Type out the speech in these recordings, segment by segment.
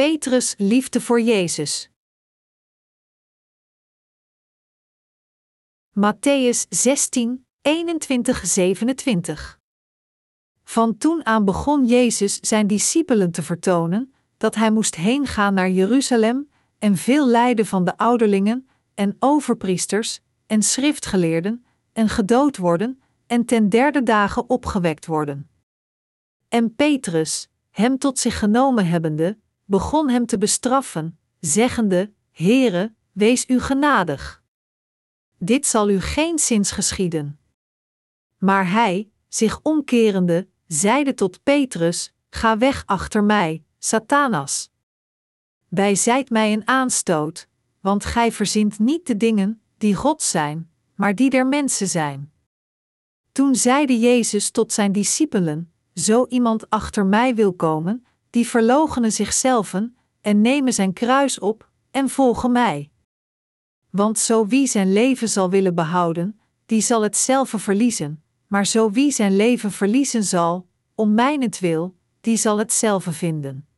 Petrus' liefde voor Jezus. Matthäus 16, 21, 27. Van toen aan begon Jezus zijn discipelen te vertonen dat hij moest heen gaan naar Jeruzalem en veel lijden van de ouderlingen en overpriesters en schriftgeleerden en gedood worden en ten derde dagen opgewekt worden. En Petrus, hem tot zich genomen hebbende, begon hem te bestraffen, zeggende: Heere, wees u genadig. Dit zal u geen zins geschieden. Maar hij, zich omkerende, zeide tot Petrus: Ga weg achter mij, Satanas. Bij zijt mij een aanstoot, want gij verzint niet de dingen die God zijn, maar die der mensen zijn. Toen zeide Jezus tot zijn discipelen: Zo iemand achter mij wil komen, die verloochenen zichzelf en nemen zijn kruis op en volgen mij. Want zo wie zijn leven zal willen behouden, die zal het zelf verliezen, maar zo wie zijn leven verliezen zal, om mijnentwil, die zal het zelf vinden.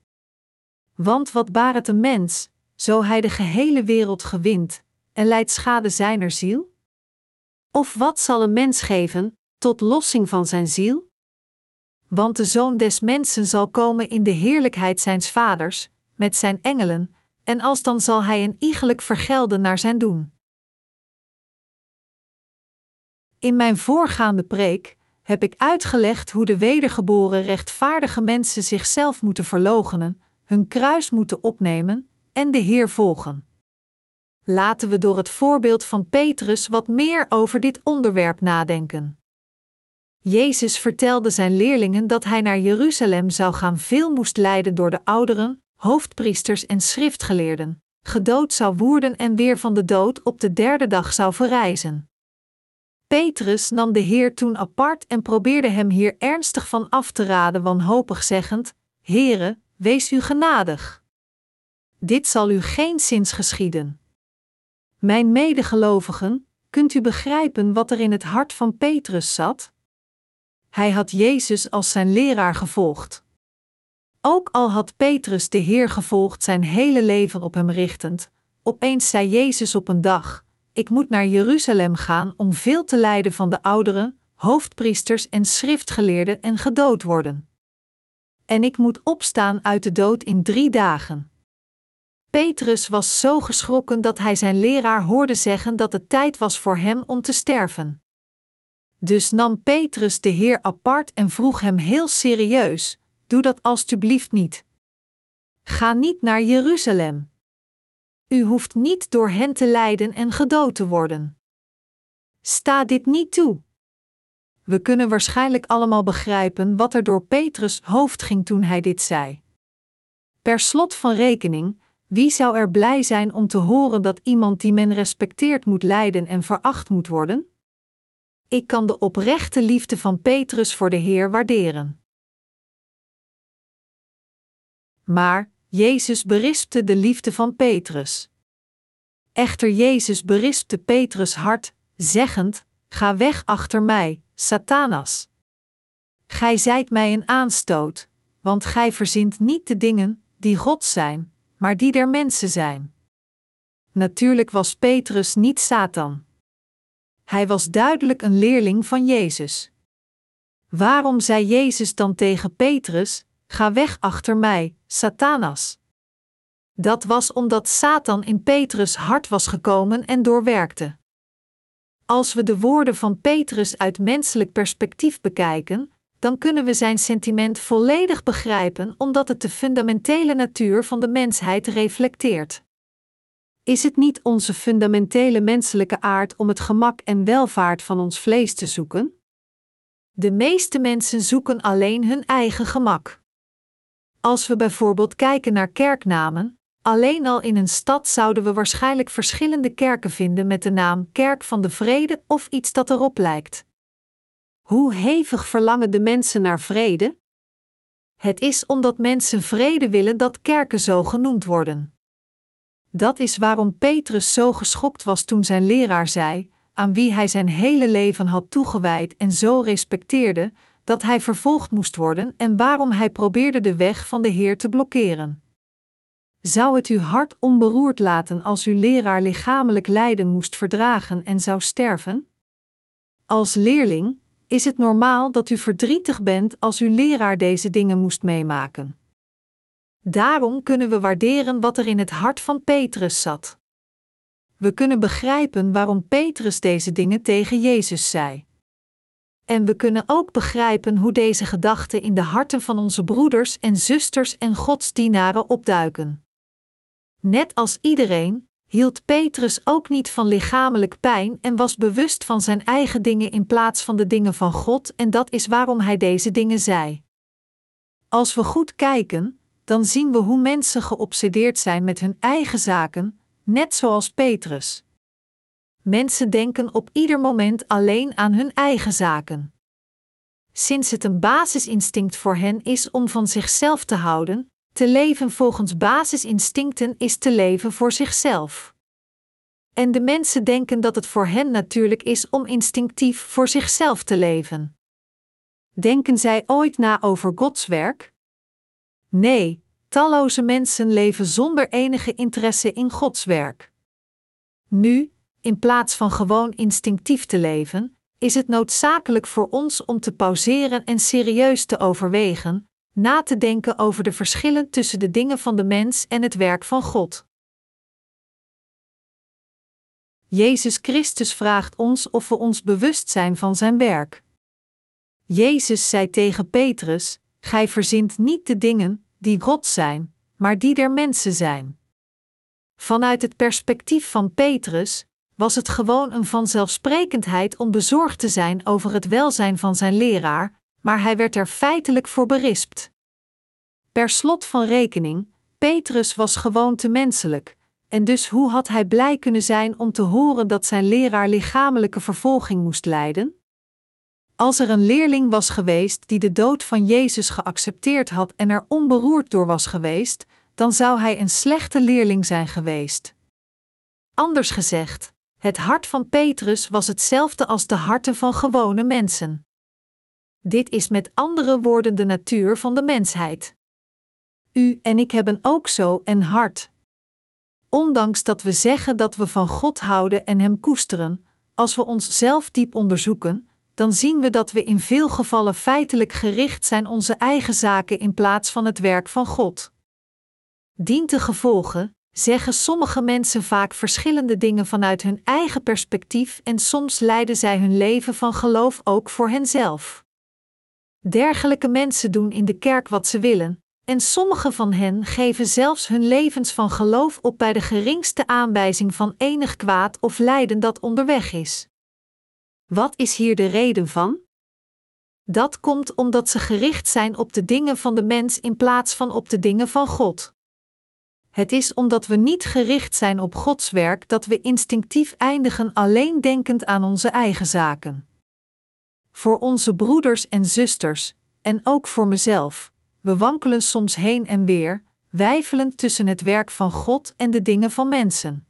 Want wat baart een mens, zo hij de gehele wereld gewint, en leidt schade zijner ziel? Of wat zal een mens geven, tot lossing van zijn ziel? Want de zoon des mensen zal komen in de heerlijkheid zijns vaders, met zijn engelen, en alsdan zal hij een iegelijk vergelden naar zijn doen. In mijn voorgaande preek heb ik uitgelegd hoe de wedergeboren rechtvaardige mensen zichzelf moeten verloochenen, hun kruis moeten opnemen en de Heer volgen. Laten we door het voorbeeld van Petrus wat meer over dit onderwerp nadenken. Jezus vertelde zijn leerlingen dat hij naar Jeruzalem zou gaan, veel moest lijden door de ouderen, hoofdpriesters en schriftgeleerden, gedood zou worden en weer van de dood op de derde dag zou verrijzen. Petrus nam de Heer toen apart en probeerde hem hier ernstig van af te raden, wanhopig zeggend: Heere, wees u genadig. Dit zal u geen zins geschieden. Mijn medegelovigen, kunt u begrijpen wat er in het hart van Petrus zat? Hij had Jezus als zijn leraar gevolgd. Ook al had Petrus de Heer gevolgd zijn hele leven op hem richtend, opeens zei Jezus op een dag: Ik moet naar Jeruzalem gaan om veel te lijden van de ouderen, hoofdpriesters en schriftgeleerden en gedood worden. En ik moet opstaan uit de dood in drie dagen. Petrus was zo geschrokken dat hij zijn leraar hoorde zeggen dat het tijd was voor hem om te sterven. Dus nam Petrus de Heer apart en vroeg hem heel serieus: Doe dat alstublieft niet. Ga niet naar Jeruzalem. U hoeft niet door hen te lijden en gedood te worden. Sta dit niet toe. We kunnen waarschijnlijk allemaal begrijpen wat er door Petrus hoofd ging toen hij dit zei. Per slot van rekening, wie zou er blij zijn om te horen dat iemand die men respecteert moet lijden en veracht moet worden? Ik kan de oprechte liefde van Petrus voor de Heer waarderen. Maar Jezus berispte de liefde van Petrus. Echter Jezus berispte Petrus hart, zeggend: Ga weg achter mij, Satanas. Gij zijt mij een aanstoot, want gij verzint niet de dingen die God zijn, maar die der mensen zijn. Natuurlijk was Petrus niet Satan. Hij was duidelijk een leerling van Jezus. Waarom zei Jezus dan tegen Petrus: Ga weg achter mij, Satanas? Dat was omdat Satan in Petrus hart was gekomen en doorwerkte. Als we de woorden van Petrus uit menselijk perspectief bekijken, dan kunnen we zijn sentiment volledig begrijpen omdat het de fundamentele natuur van de mensheid reflecteert. Is het niet onze fundamentele menselijke aard om het gemak en welvaart van ons vlees te zoeken? De meeste mensen zoeken alleen hun eigen gemak. Als we bijvoorbeeld kijken naar kerknamen, alleen al in een stad zouden we waarschijnlijk verschillende kerken vinden met de naam Kerk van de Vrede of iets dat erop lijkt. Hoe hevig verlangen de mensen naar vrede? Het is omdat mensen vrede willen dat kerken zo genoemd worden. Dat is waarom Petrus zo geschokt was toen zijn leraar zei, aan wie hij zijn hele leven had toegewijd en zo respecteerde, dat hij vervolgd moest worden en waarom hij probeerde de weg van de Heer te blokkeren. zou het uw hart onberoerd laten als uw leraar lichamelijk lijden moest verdragen en zou sterven? Als leerling is het normaal dat u verdrietig bent als uw leraar deze dingen moest meemaken. Daarom kunnen we waarderen wat er in het hart van Petrus zat. We kunnen begrijpen waarom Petrus deze dingen tegen Jezus zei. En we kunnen ook begrijpen hoe deze gedachten in de harten van onze broeders en zusters en godsdienaren opduiken. Net als iedereen hield Petrus ook niet van lichamelijk pijn en was bewust van zijn eigen dingen in plaats van de dingen van God, en dat is waarom hij deze dingen zei. Als we goed kijken, dan zien we hoe mensen geobsedeerd zijn met hun eigen zaken, net zoals Petrus. Mensen denken op ieder moment alleen aan hun eigen zaken. Sinds het een basisinstinct voor hen is om van zichzelf te houden, te leven volgens basisinstincten is te leven voor zichzelf. En de mensen denken dat het voor hen natuurlijk is om instinctief voor zichzelf te leven. Denken zij ooit na over Gods werk? Nee, talloze mensen leven zonder enige interesse in Gods werk. Nu, in plaats van gewoon instinctief te leven, is het noodzakelijk voor ons om te pauzeren en serieus te overwegen, na te denken over de verschillen tussen de dingen van de mens en het werk van God. Jezus Christus vraagt ons of we ons bewust zijn van zijn werk. Jezus zei tegen Petrus: Gij verzint niet de dingen die God zijn, maar die der mensen zijn. Vanuit het perspectief van Petrus was het gewoon een vanzelfsprekendheid om bezorgd te zijn over het welzijn van zijn leraar, maar hij werd er feitelijk voor berispt. Per slot van rekening, Petrus was gewoon te menselijk, en dus hoe had hij blij kunnen zijn om te horen dat zijn leraar lichamelijke vervolging moest lijden? Als er een leerling was geweest die de dood van Jezus geaccepteerd had en er onberoerd door was geweest, dan zou hij een slechte leerling zijn geweest. Anders gezegd, het hart van Petrus was hetzelfde als de harten van gewone mensen. Dit is met andere woorden de natuur van de mensheid. U en ik hebben ook zo een hart. Ondanks dat we zeggen dat we van God houden en Hem koesteren, als we onszelf diep onderzoeken, dan zien we dat we in veel gevallen feitelijk gericht zijn onze eigen zaken in plaats van het werk van God. Dient de gevolgen, zeggen sommige mensen vaak verschillende dingen vanuit hun eigen perspectief en soms leiden zij hun leven van geloof ook voor henzelf. Dergelijke mensen doen in de kerk wat ze willen, en sommige van hen geven zelfs hun levens van geloof op bij de geringste aanwijzing van enig kwaad of lijden dat onderweg is. Wat is hier de reden van? Dat komt omdat ze gericht zijn op de dingen van de mens in plaats van op de dingen van God. Het is omdat we niet gericht zijn op Gods werk dat we instinctief eindigen alleen denkend aan onze eigen zaken. Voor onze broeders en zusters, en ook voor mezelf, we wankelen soms heen en weer, wijfelend tussen het werk van God en de dingen van mensen.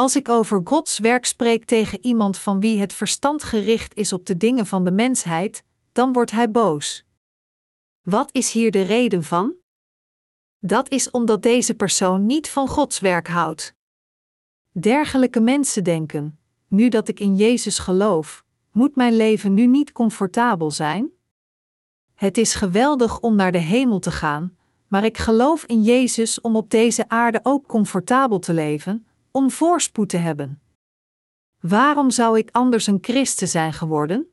Als ik over Gods werk spreek tegen iemand van wie het verstand gericht is op de dingen van de mensheid, dan wordt hij boos. Wat is hier de reden van? Dat is omdat deze persoon niet van Gods werk houdt. Dergelijke mensen denken: nu dat ik in Jezus geloof, moet mijn leven nu niet comfortabel zijn? Het is geweldig om naar de hemel te gaan, maar ik geloof in Jezus om op deze aarde ook comfortabel te leven, om voorspoed te hebben. Waarom zou ik anders een christen zijn geworden?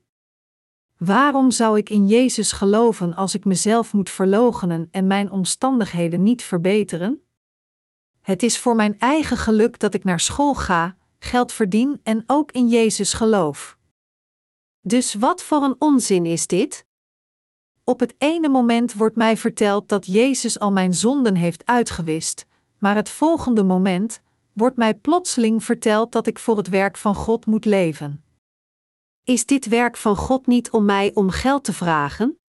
Waarom zou ik in Jezus geloven als ik mezelf moet verloochenen en mijn omstandigheden niet verbeteren? Het is voor mijn eigen geluk dat ik naar school ga, geld verdien en ook in Jezus geloof. Dus wat voor een onzin is dit? Op het ene moment wordt mij verteld dat Jezus al mijn zonden heeft uitgewist, maar het volgende moment wordt mij plotseling verteld dat ik voor het werk van God moet leven. Is dit werk van God niet om mij om geld te vragen?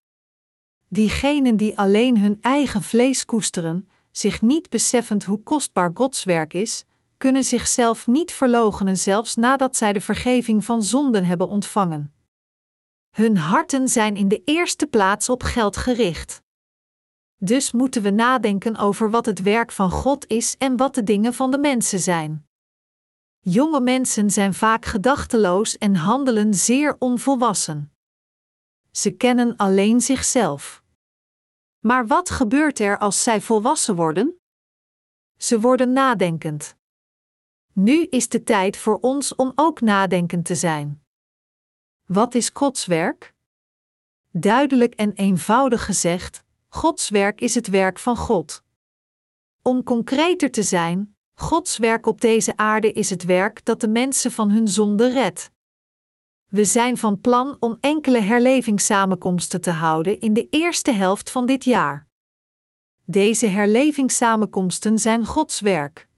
Diegenen die alleen hun eigen vlees koesteren, zich niet beseffend hoe kostbaar Gods werk is, kunnen zichzelf niet verloochenen zelfs nadat zij de vergeving van zonden hebben ontvangen. Hun harten zijn in de eerste plaats op geld gericht. Dus moeten we nadenken over wat het werk van God is en wat de dingen van de mensen zijn. Jonge mensen zijn vaak gedachteloos en handelen zeer onvolwassen. Ze kennen alleen zichzelf. Maar wat gebeurt er als zij volwassen worden? Ze worden nadenkend. Nu is de tijd voor ons om ook nadenkend te zijn. Wat is Gods werk? Duidelijk en eenvoudig gezegd, Gods werk is het werk van God. Om concreter te zijn, Gods werk op deze aarde is het werk dat de mensen van hun zonde redt. We zijn van plan om enkele herlevingssamenkomsten te houden in de eerste helft van dit jaar. Deze herlevingssamenkomsten zijn Gods werk.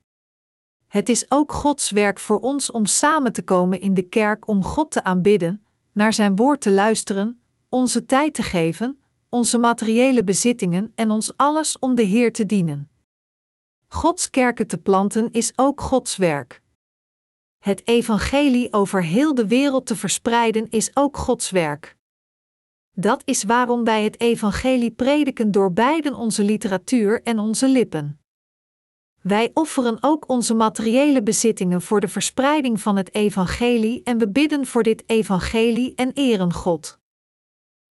Het is ook Gods werk voor ons om samen te komen in de kerk om God te aanbidden, naar Zijn woord te luisteren, onze tijd te geven, onze materiële bezittingen en ons alles om de Heer te dienen. Gods kerken te planten is ook Gods werk. Het evangelie over heel de wereld te verspreiden is ook Gods werk. Dat is waarom wij het evangelie prediken door beiden onze literatuur en onze lippen. Wij offeren ook onze materiële bezittingen voor de verspreiding van het evangelie en we bidden voor dit evangelie en eren God.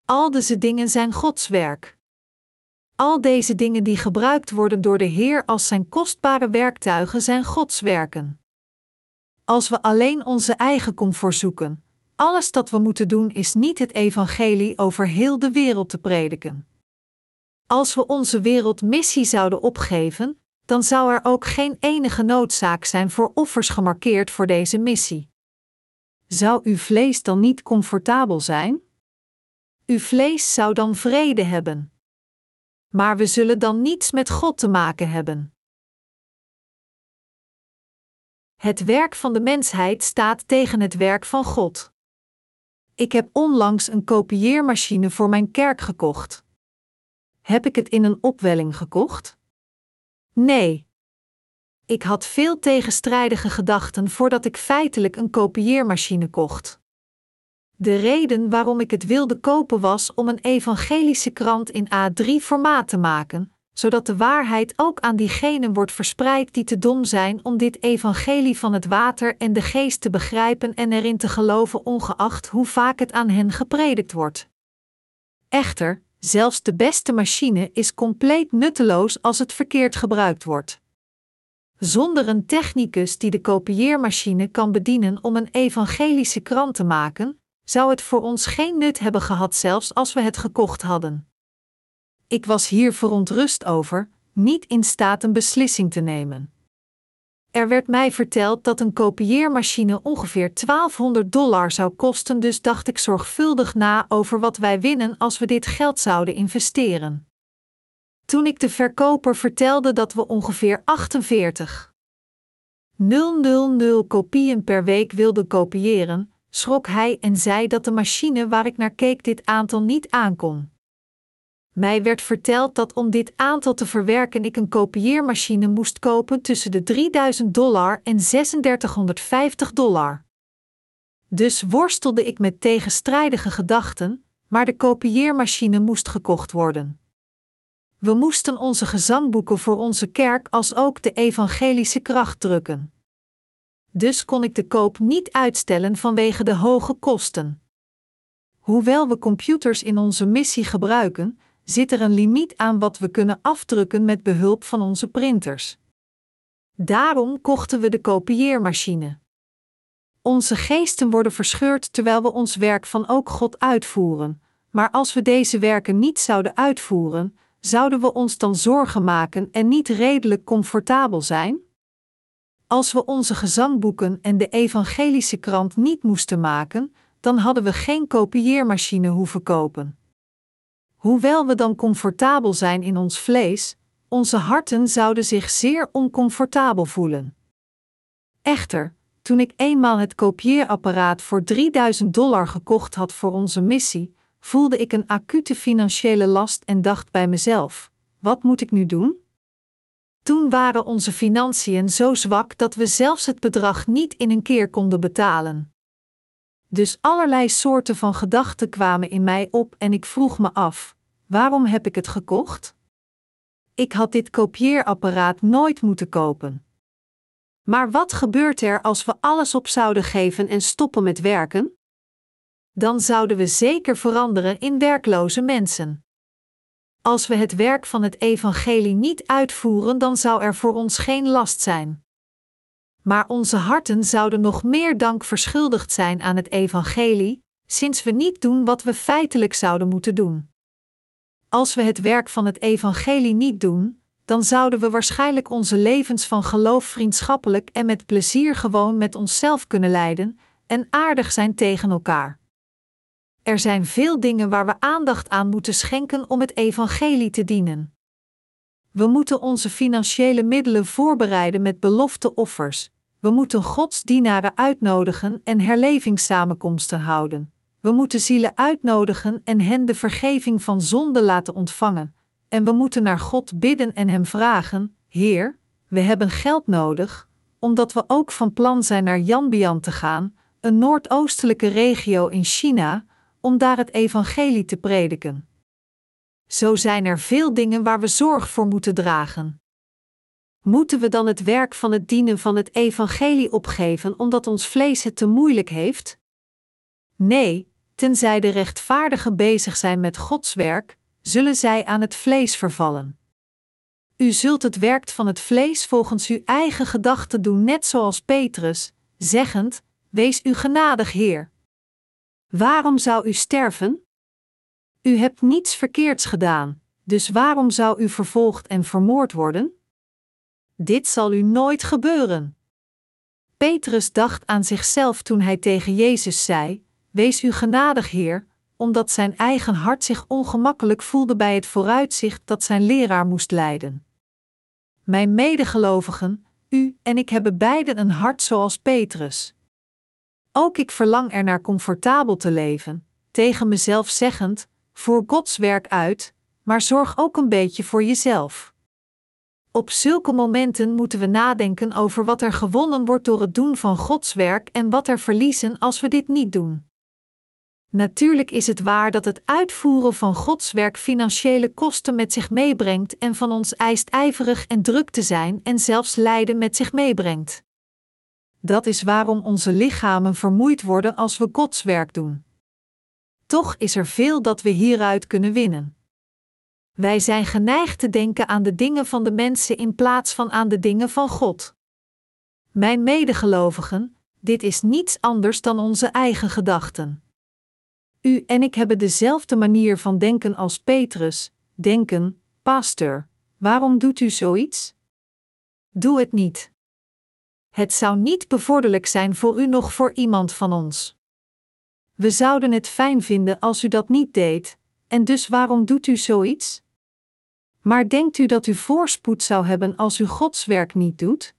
Al deze dingen zijn Gods werk. Al deze dingen die gebruikt worden door de Heer als zijn kostbare werktuigen zijn Gods werken. Als we alleen onze eigen comfort zoeken, alles dat we moeten doen is niet het evangelie over heel de wereld te prediken. Als we onze wereldmissie zouden opgeven, dan zou er ook geen enige noodzaak zijn voor offers gemarkeerd voor deze missie. Zou uw vlees dan niet comfortabel zijn? Uw vlees zou dan vrede hebben. Maar we zullen dan niets met God te maken hebben. Het werk van de mensheid staat tegen het werk van God. Ik heb onlangs een kopieermachine voor mijn kerk gekocht. Heb ik het in een opwelling gekocht? Nee. Ik had veel tegenstrijdige gedachten voordat ik feitelijk een kopieermachine kocht. De reden waarom ik het wilde kopen was om een evangelische krant in A3-formaat te maken, zodat de waarheid ook aan diegenen wordt verspreid die te dom zijn om dit evangelie van het water en de geest te begrijpen en erin te geloven, ongeacht hoe vaak het aan hen gepredikt wordt. Echter, zelfs de beste machine is compleet nutteloos als het verkeerd gebruikt wordt. Zonder een technicus die de kopieermachine kan bedienen om een evangelische krant te maken, zou het voor ons geen nut hebben gehad, zelfs als we het gekocht hadden. Ik was hier verontrust over, niet in staat een beslissing te nemen. Er werd mij verteld dat een kopieermachine ongeveer 1200 dollar zou kosten, dus dacht ik zorgvuldig na over wat wij winnen als we dit geld zouden investeren. Toen ik de verkoper vertelde dat we ongeveer 48 000 kopieën per week wilden kopiëren, schrok hij en zei dat de machine waar ik naar keek dit aantal niet aankon. Mij werd verteld dat om dit aantal te verwerken ik een kopieermachine moest kopen tussen de 3000 dollar en 3650 dollar. Dus worstelde ik met tegenstrijdige gedachten, maar de kopieermachine moest gekocht worden. We moesten onze gezangboeken voor onze kerk als ook de evangelische kracht drukken. Dus kon ik de koop niet uitstellen vanwege de hoge kosten. Hoewel we computers in onze missie gebruiken, zit er een limiet aan wat we kunnen afdrukken met behulp van onze printers. Daarom kochten we de kopieermachine. Onze geesten worden verscheurd terwijl we ons werk van ook God uitvoeren, maar als we deze werken niet zouden uitvoeren, zouden we ons dan zorgen maken en niet redelijk comfortabel zijn? Als we onze gezangboeken en de evangelische krant niet moesten maken, dan hadden we geen kopieermachine hoeven kopen. Hoewel we dan comfortabel zijn in ons vlees, onze harten zouden zich zeer oncomfortabel voelen. Echter, toen ik eenmaal het kopieerapparaat voor 3000 dollar gekocht had voor onze missie, voelde ik een acute financiële last en dacht bij mezelf: wat moet ik nu doen? Toen waren onze financiën zo zwak dat we zelfs het bedrag niet in een keer konden betalen. Dus allerlei soorten van gedachten kwamen in mij op en ik vroeg me af: waarom heb ik het gekocht? ik had dit kopieerapparaat nooit moeten kopen. Maar wat gebeurt er als we alles op zouden geven en stoppen met werken? Dan zouden we zeker veranderen in werkloze mensen. Als we het werk van het evangelie niet uitvoeren, dan zou er voor ons geen last zijn. Maar onze harten zouden nog meer dank verschuldigd zijn aan het evangelie, sinds we niet doen wat we feitelijk zouden moeten doen. Als we het werk van het evangelie niet doen, dan zouden we waarschijnlijk onze levens van geloof vriendschappelijk en met plezier gewoon met onszelf kunnen leiden en aardig zijn tegen elkaar. Er zijn veel dingen waar we aandacht aan moeten schenken om het evangelie te dienen. We moeten onze financiële middelen voorbereiden met belofte offers. We moeten godsdienaren uitnodigen en herlevingssamenkomsten houden. We moeten zielen uitnodigen en hen de vergeving van zonde laten ontvangen. En we moeten naar God bidden en Hem vragen: Heer, we hebben geld nodig, omdat we ook van plan zijn naar Yanbian te gaan, een noordoostelijke regio in China, om daar het evangelie te prediken. Zo zijn er veel dingen waar we zorg voor moeten dragen. Moeten we dan het werk van het dienen van het evangelie opgeven omdat ons vlees het te moeilijk heeft? Nee, tenzij de rechtvaardigen bezig zijn met Gods werk, zullen zij aan het vlees vervallen. U zult het werk van het vlees volgens uw eigen gedachten doen, net zoals Petrus, zeggend: Wees u genadig, Heer. Waarom zou u sterven? U hebt niets verkeerds gedaan, dus waarom zou u vervolgd en vermoord worden? Dit zal u nooit gebeuren. Petrus dacht aan zichzelf toen hij tegen Jezus zei: Wees u genadig, Heer, omdat zijn eigen hart zich ongemakkelijk voelde bij het vooruitzicht dat zijn leraar moest lijden. Mijn medegelovigen, u en ik hebben beiden een hart zoals Petrus. Ook ik verlang er naar comfortabel te leven, tegen mezelf zeggend: voer Gods werk uit, maar zorg ook een beetje voor jezelf. Op zulke momenten moeten we nadenken over wat er gewonnen wordt door het doen van Gods werk en wat er verliezen als we dit niet doen. Natuurlijk is het waar dat het uitvoeren van Gods werk financiële kosten met zich meebrengt en van ons eist ijverig en druk te zijn en zelfs lijden met zich meebrengt. Dat is waarom onze lichamen vermoeid worden als we Gods werk doen. Toch is er veel dat we hieruit kunnen winnen. Wij zijn geneigd te denken aan de dingen van de mensen in plaats van aan de dingen van God. Mijn medegelovigen, dit is niets anders dan onze eigen gedachten. U en ik hebben dezelfde manier van denken als Petrus, denken, pastor, waarom doet u zoiets? Doe het niet. Het zou niet bevorderlijk zijn voor u nog voor iemand van ons. We zouden het fijn vinden als u dat niet deed, en dus waarom doet u zoiets? Maar denkt u dat u voorspoed zou hebben als u Gods werk niet doet?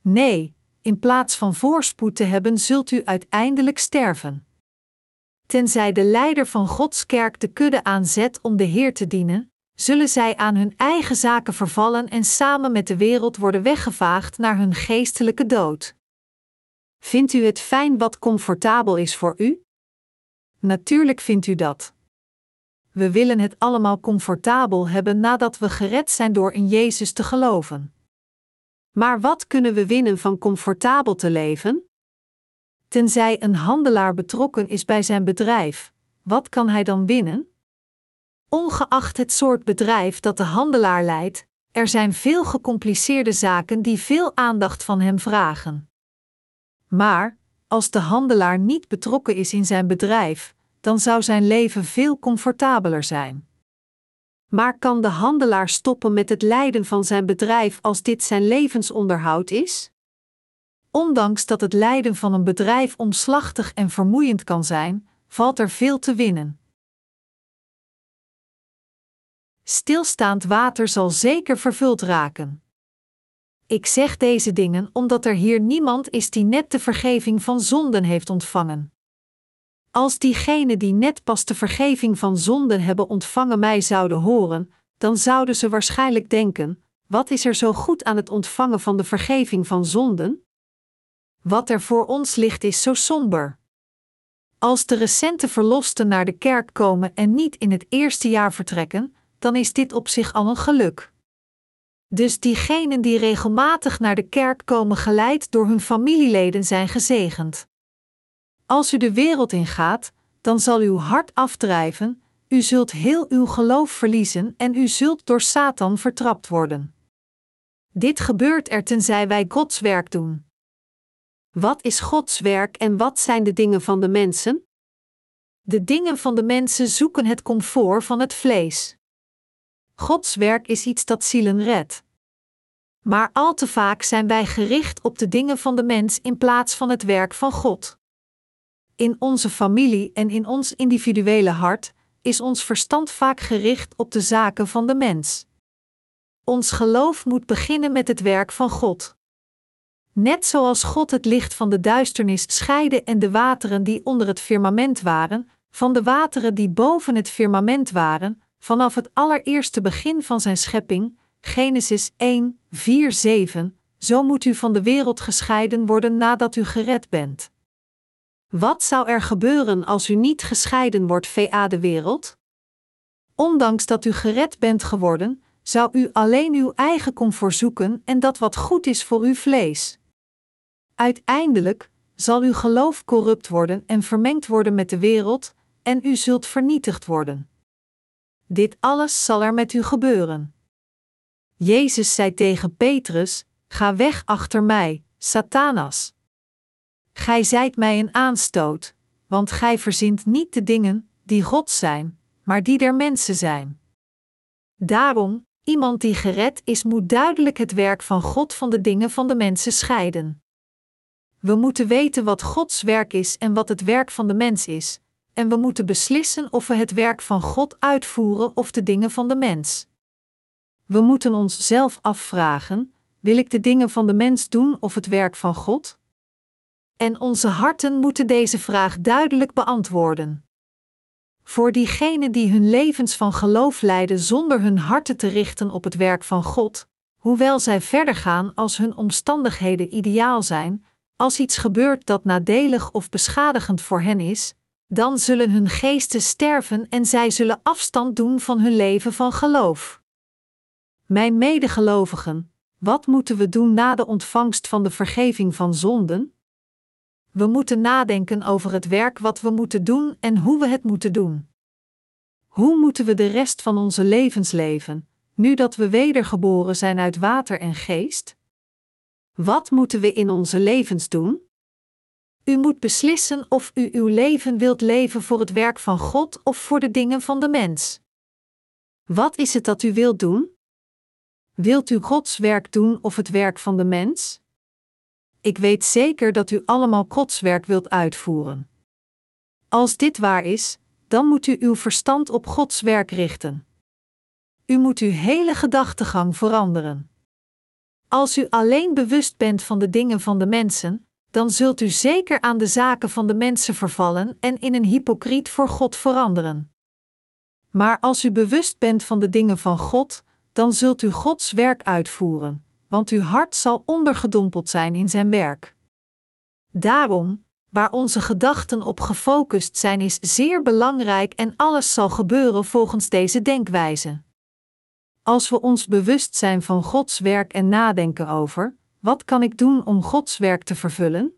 Nee, in plaats van voorspoed te hebben, zult u uiteindelijk sterven. Tenzij de leider van Gods kerk de kudde aanzet om de Heer te dienen, zullen zij aan hun eigen zaken vervallen en samen met de wereld worden weggevaagd naar hun geestelijke dood. Vindt u het fijn wat comfortabel is voor u? Natuurlijk vindt u dat. We willen het allemaal comfortabel hebben nadat we gered zijn door in Jezus te geloven. Maar wat kunnen we winnen van comfortabel te leven? Tenzij een handelaar betrokken is bij zijn bedrijf, wat kan hij dan winnen? Ongeacht het soort bedrijf dat de handelaar leidt, er zijn veel gecompliceerde zaken die veel aandacht van hem vragen. Maar, als de handelaar niet betrokken is in zijn bedrijf, dan zou zijn leven veel comfortabeler zijn. Maar kan de handelaar stoppen met het leiden van zijn bedrijf als dit zijn levensonderhoud is? Ondanks dat het leiden van een bedrijf omslachtig en vermoeiend kan zijn, valt er veel te winnen. Stilstaand water zal zeker vervuld raken. Ik zeg deze dingen omdat er hier niemand is die net de vergeving van zonden heeft ontvangen. Als diegenen die net pas de vergeving van zonden hebben ontvangen mij zouden horen, dan zouden ze waarschijnlijk denken: wat is er zo goed aan het ontvangen van de vergeving van zonden? Wat er voor ons ligt is zo somber. Als de recente verlosten naar de kerk komen en niet in het eerste jaar vertrekken, dan is dit op zich al een geluk. Dus diegenen die regelmatig naar de kerk komen geleid door hun familieleden zijn gezegend. Als u de wereld ingaat, dan zal uw hart afdrijven, u zult heel uw geloof verliezen en u zult door Satan vertrapt worden. Dit gebeurt er tenzij wij Gods werk doen. Wat is Gods werk en wat zijn de dingen van de mensen? De dingen van de mensen zoeken het comfort van het vlees. Gods werk is iets dat zielen redt. Maar al te vaak zijn wij gericht op de dingen van de mens in plaats van het werk van God. In onze familie en in ons individuele hart is ons verstand vaak gericht op de zaken van de mens. Ons geloof moet beginnen met het werk van God. Net zoals God het licht van de duisternis scheidde en de wateren die onder het firmament waren, van de wateren die boven het firmament waren, vanaf het allereerste begin van zijn schepping, Genesis 1, 4, 7, zo moet u van de wereld gescheiden worden nadat u gered bent. Wat zou er gebeuren als u niet gescheiden wordt VA de wereld? Ondanks dat u gered bent geworden, zou u alleen uw eigen comfort zoeken en dat wat goed is voor uw vlees. Uiteindelijk zal uw geloof corrupt worden en vermengd worden met de wereld, en u zult vernietigd worden. Dit alles zal er met u gebeuren. Jezus zei tegen Petrus: Ga weg achter mij, Satanas. Gij zijt mij een aanstoot, want gij verzint niet de dingen die God zijn, maar die der mensen zijn. Daarom, iemand die gered is, moet duidelijk het werk van God van de dingen van de mensen scheiden. We moeten weten wat Gods werk is en wat het werk van de mens is, en we moeten beslissen of we het werk van God uitvoeren of de dingen van de mens. We moeten ons zelf afvragen: wil ik de dingen van de mens doen of het werk van God? En onze harten moeten deze vraag duidelijk beantwoorden. Voor diegenen die hun levens van geloof leiden zonder hun harten te richten op het werk van God, hoewel zij verder gaan als hun omstandigheden ideaal zijn, als iets gebeurt dat nadelig of beschadigend voor hen is, dan zullen hun geesten sterven en zij zullen afstand doen van hun leven van geloof. Mijn medegelovigen, wat moeten we doen na de ontvangst van de vergeving van zonden? We moeten nadenken over het werk wat we moeten doen en hoe we het moeten doen. Hoe moeten we de rest van onze levens leven, nu dat we wedergeboren zijn uit water en geest? Wat moeten we in onze levens doen? U moet beslissen of u uw leven wilt leven voor het werk van God of voor de dingen van de mens. Wat is het dat u wilt doen? Wilt u Gods werk doen of het werk van de mens? Ik weet zeker dat u allemaal Gods werk wilt uitvoeren. Als dit waar is, dan moet u uw verstand op Gods werk richten. U moet uw hele gedachtegang veranderen. Als u alleen bewust bent van de dingen van de mensen, dan zult u zeker aan de zaken van de mensen vervallen en in een hypocriet voor God veranderen. Maar als u bewust bent van de dingen van God, dan zult u Gods werk uitvoeren, want uw hart zal ondergedompeld zijn in zijn werk. Daarom, waar onze gedachten op gefocust zijn, is zeer belangrijk en alles zal gebeuren volgens deze denkwijze. Als we ons bewust zijn van Gods werk en nadenken over, wat kan ik doen om Gods werk te vervullen?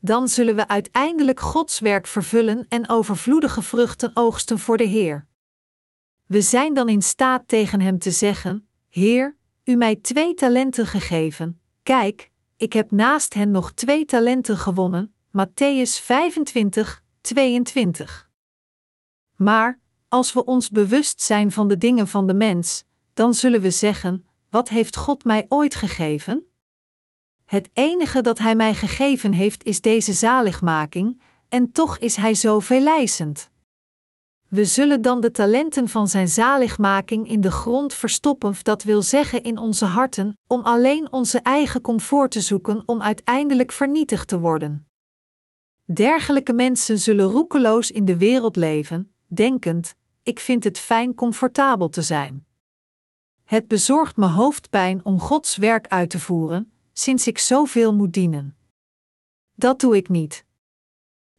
Dan zullen we uiteindelijk Gods werk vervullen en overvloedige vruchten oogsten voor de Heer. We zijn dan in staat tegen Hem te zeggen: Heer, U mij twee talenten gegeven. Kijk, ik heb naast hen nog twee talenten gewonnen. Matthäus 25, 22. Maar, als we ons bewust zijn van de dingen van de mens, dan zullen we zeggen: Wat heeft God mij ooit gegeven? Het enige dat Hij mij gegeven heeft is deze zaligmaking, en toch is Hij zo veelijzend. We zullen dan de talenten van Zijn zaligmaking in de grond verstoppen, dat wil zeggen in onze harten, om alleen onze eigen comfort te zoeken om uiteindelijk vernietigd te worden. Dergelijke mensen zullen roekeloos in de wereld leven, denkend: ik vind het fijn comfortabel te zijn. Het bezorgt me hoofdpijn om Gods werk uit te voeren, sinds ik zoveel moet dienen. Dat doe ik niet.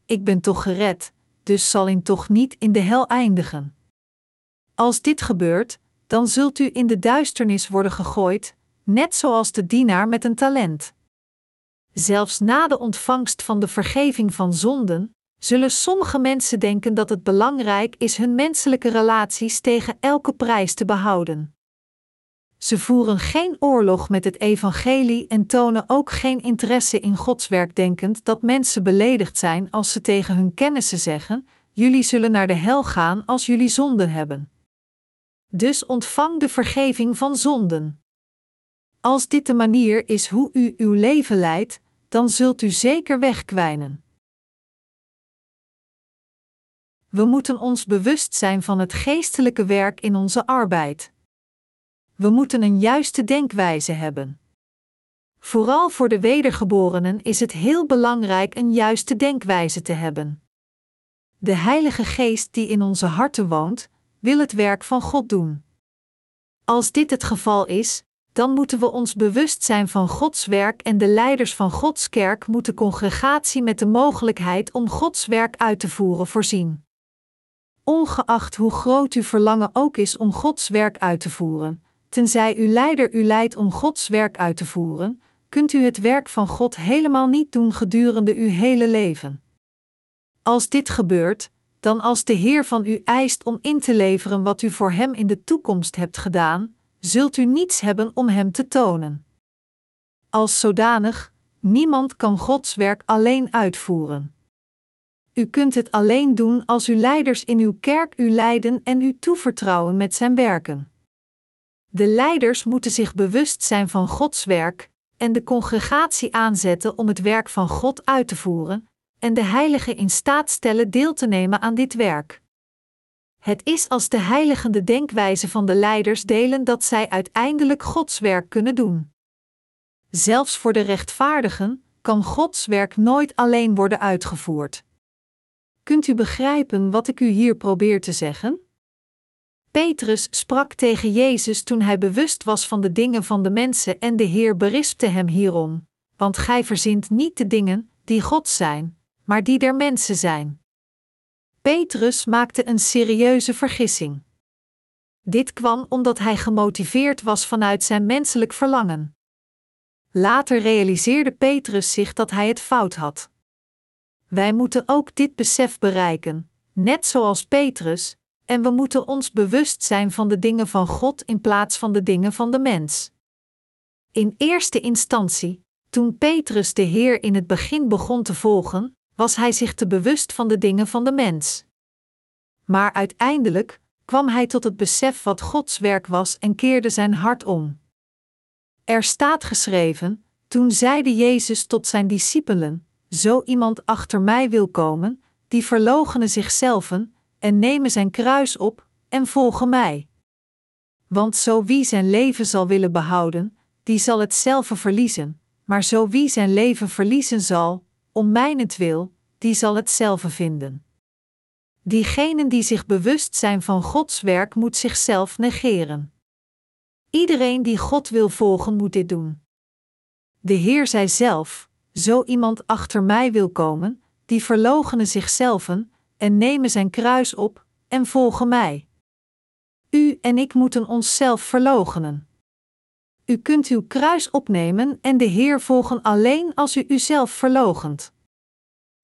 Ik ben toch gered, dus zal ik toch niet in de hel eindigen. Als dit gebeurt, dan zult u in de duisternis worden gegooid, net zoals de dienaar met een talent. Zelfs na de ontvangst van de vergeving van zonden, zullen sommige mensen denken dat het belangrijk is hun menselijke relaties tegen elke prijs te behouden. Ze voeren geen oorlog met het evangelie en tonen ook geen interesse in Gods werk, denkend dat mensen beledigd zijn als ze tegen hun kennissen zeggen: Jullie zullen naar de hel gaan als jullie zonden hebben. Dus ontvang de vergeving van zonden. Als dit de manier is hoe u uw leven leidt, dan zult u zeker wegkwijnen. We moeten ons bewust zijn van het geestelijke werk in onze arbeid. We moeten een juiste denkwijze hebben. Vooral voor de wedergeborenen is het heel belangrijk een juiste denkwijze te hebben. De Heilige Geest die in onze harten woont, wil het werk van God doen. Als dit het geval is, dan moeten we ons bewust zijn van Gods werk en de leiders van Gods kerk moeten congregatie met de mogelijkheid om Gods werk uit te voeren voorzien. Ongeacht hoe groot uw verlangen ook is om Gods werk uit te voeren, tenzij uw leider u leidt om Gods werk uit te voeren, kunt u het werk van God helemaal niet doen gedurende uw hele leven. Als dit gebeurt, dan als de Heer van u eist om in te leveren wat u voor Hem in de toekomst hebt gedaan, zult u niets hebben om Hem te tonen. Als zodanig, niemand kan Gods werk alleen uitvoeren. U kunt het alleen doen als uw leiders in uw kerk u leiden en u toevertrouwen met zijn werken. De leiders moeten zich bewust zijn van Gods werk en de congregatie aanzetten om het werk van God uit te voeren, en de heiligen in staat stellen deel te nemen aan dit werk. Het is als de heiligen de denkwijze van de leiders delen dat zij uiteindelijk Gods werk kunnen doen. Zelfs voor de rechtvaardigen kan Gods werk nooit alleen worden uitgevoerd. Kunt u begrijpen wat ik u hier probeer te zeggen? Petrus sprak tegen Jezus toen hij bewust was van de dingen van de mensen en de Heer berispte hem hierom, want gij verzint niet de dingen die God zijn, maar die der mensen zijn. Petrus maakte een serieuze vergissing. Dit kwam omdat hij gemotiveerd was vanuit zijn menselijk verlangen. Later realiseerde Petrus zich dat hij het fout had. Wij moeten ook dit besef bereiken, net zoals Petrus, en we moeten ons bewust zijn van de dingen van God in plaats van de dingen van de mens. In eerste instantie, toen Petrus de Heer in het begin begon te volgen, was hij zich te bewust van de dingen van de mens. Maar uiteindelijk kwam hij tot het besef wat Gods werk was en keerde zijn hart om. Er staat geschreven: Toen zeide Jezus tot zijn discipelen: Zo iemand achter mij wil komen, die verloochenen zichzelf en nemen zijn kruis op en volgen mij. Want zo wie zijn leven zal willen behouden, die zal het zelf verliezen, maar zo wie zijn leven verliezen zal, om mijnentwil, die zal het zelf vinden. Diegenen die zich bewust zijn van Gods werk moet zichzelf negeren. Iedereen die God wil volgen moet dit doen. De Heer zei zelf: Zo iemand achter mij wil komen, die verloochenen zichzelf en nemen zijn kruis op en volgen mij. U en ik moeten onszelf verloochenen. U kunt uw kruis opnemen en de Heer volgen alleen als u uzelf verloochent.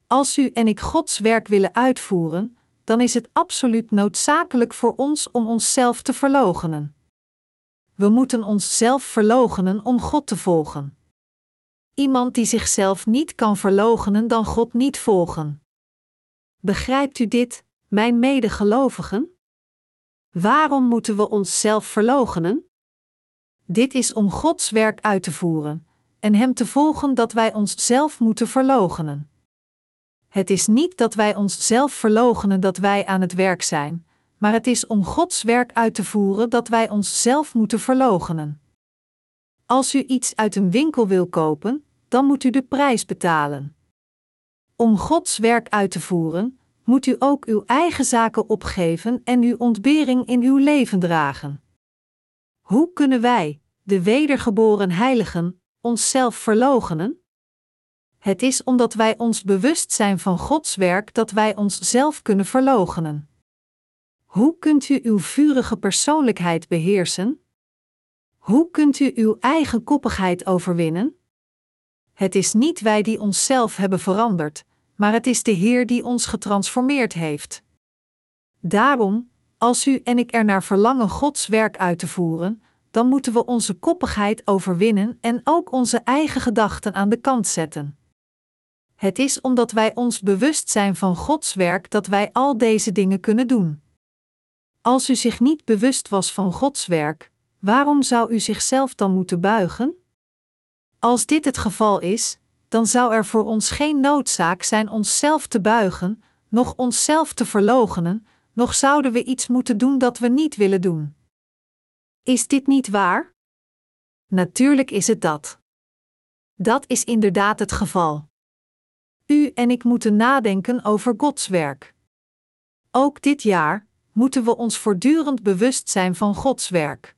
Als u en ik Gods werk willen uitvoeren, dan is het absoluut noodzakelijk voor ons om onszelf te verloochenen. We moeten onszelf verloochenen om God te volgen. Iemand die zichzelf niet kan verloochenen, dan God niet volgen. Begrijpt u dit, mijn medegelovigen? Waarom moeten we onszelf verloochenen? Dit is om Gods werk uit te voeren en Hem te volgen dat wij onszelf moeten verloochenen. Het is niet dat wij onszelf verloochenen dat wij aan het werk zijn, maar het is om Gods werk uit te voeren dat wij onszelf moeten verloochenen. Als u iets uit een winkel wil kopen, dan moet u de prijs betalen. Om Gods werk uit te voeren, moet u ook uw eigen zaken opgeven en uw ontbering in uw leven dragen. Hoe kunnen wij, de wedergeboren heiligen, onszelf verloochenen? Het is omdat wij ons bewust zijn van Gods werk dat wij onszelf kunnen verloochenen. Hoe kunt u uw vurige persoonlijkheid beheersen? Hoe kunt u uw eigen koppigheid overwinnen? Het is niet wij die onszelf hebben veranderd, maar het is de Heer die ons getransformeerd heeft. Daarom, als u en ik er naar verlangen Gods werk uit te voeren, dan moeten we onze koppigheid overwinnen en ook onze eigen gedachten aan de kant zetten. Het is omdat wij ons bewust zijn van Gods werk dat wij al deze dingen kunnen doen. Als u zich niet bewust was van Gods werk, waarom zou u zichzelf dan moeten buigen? Als dit het geval is, dan zou er voor ons geen noodzaak zijn onszelf te buigen, noch onszelf te verloochenen, nog zouden we iets moeten doen dat we niet willen doen. Is dit niet waar? Natuurlijk is het dat. Dat is inderdaad het geval. U en ik moeten nadenken over Gods werk. Ook dit jaar moeten we ons voortdurend bewust zijn van Gods werk.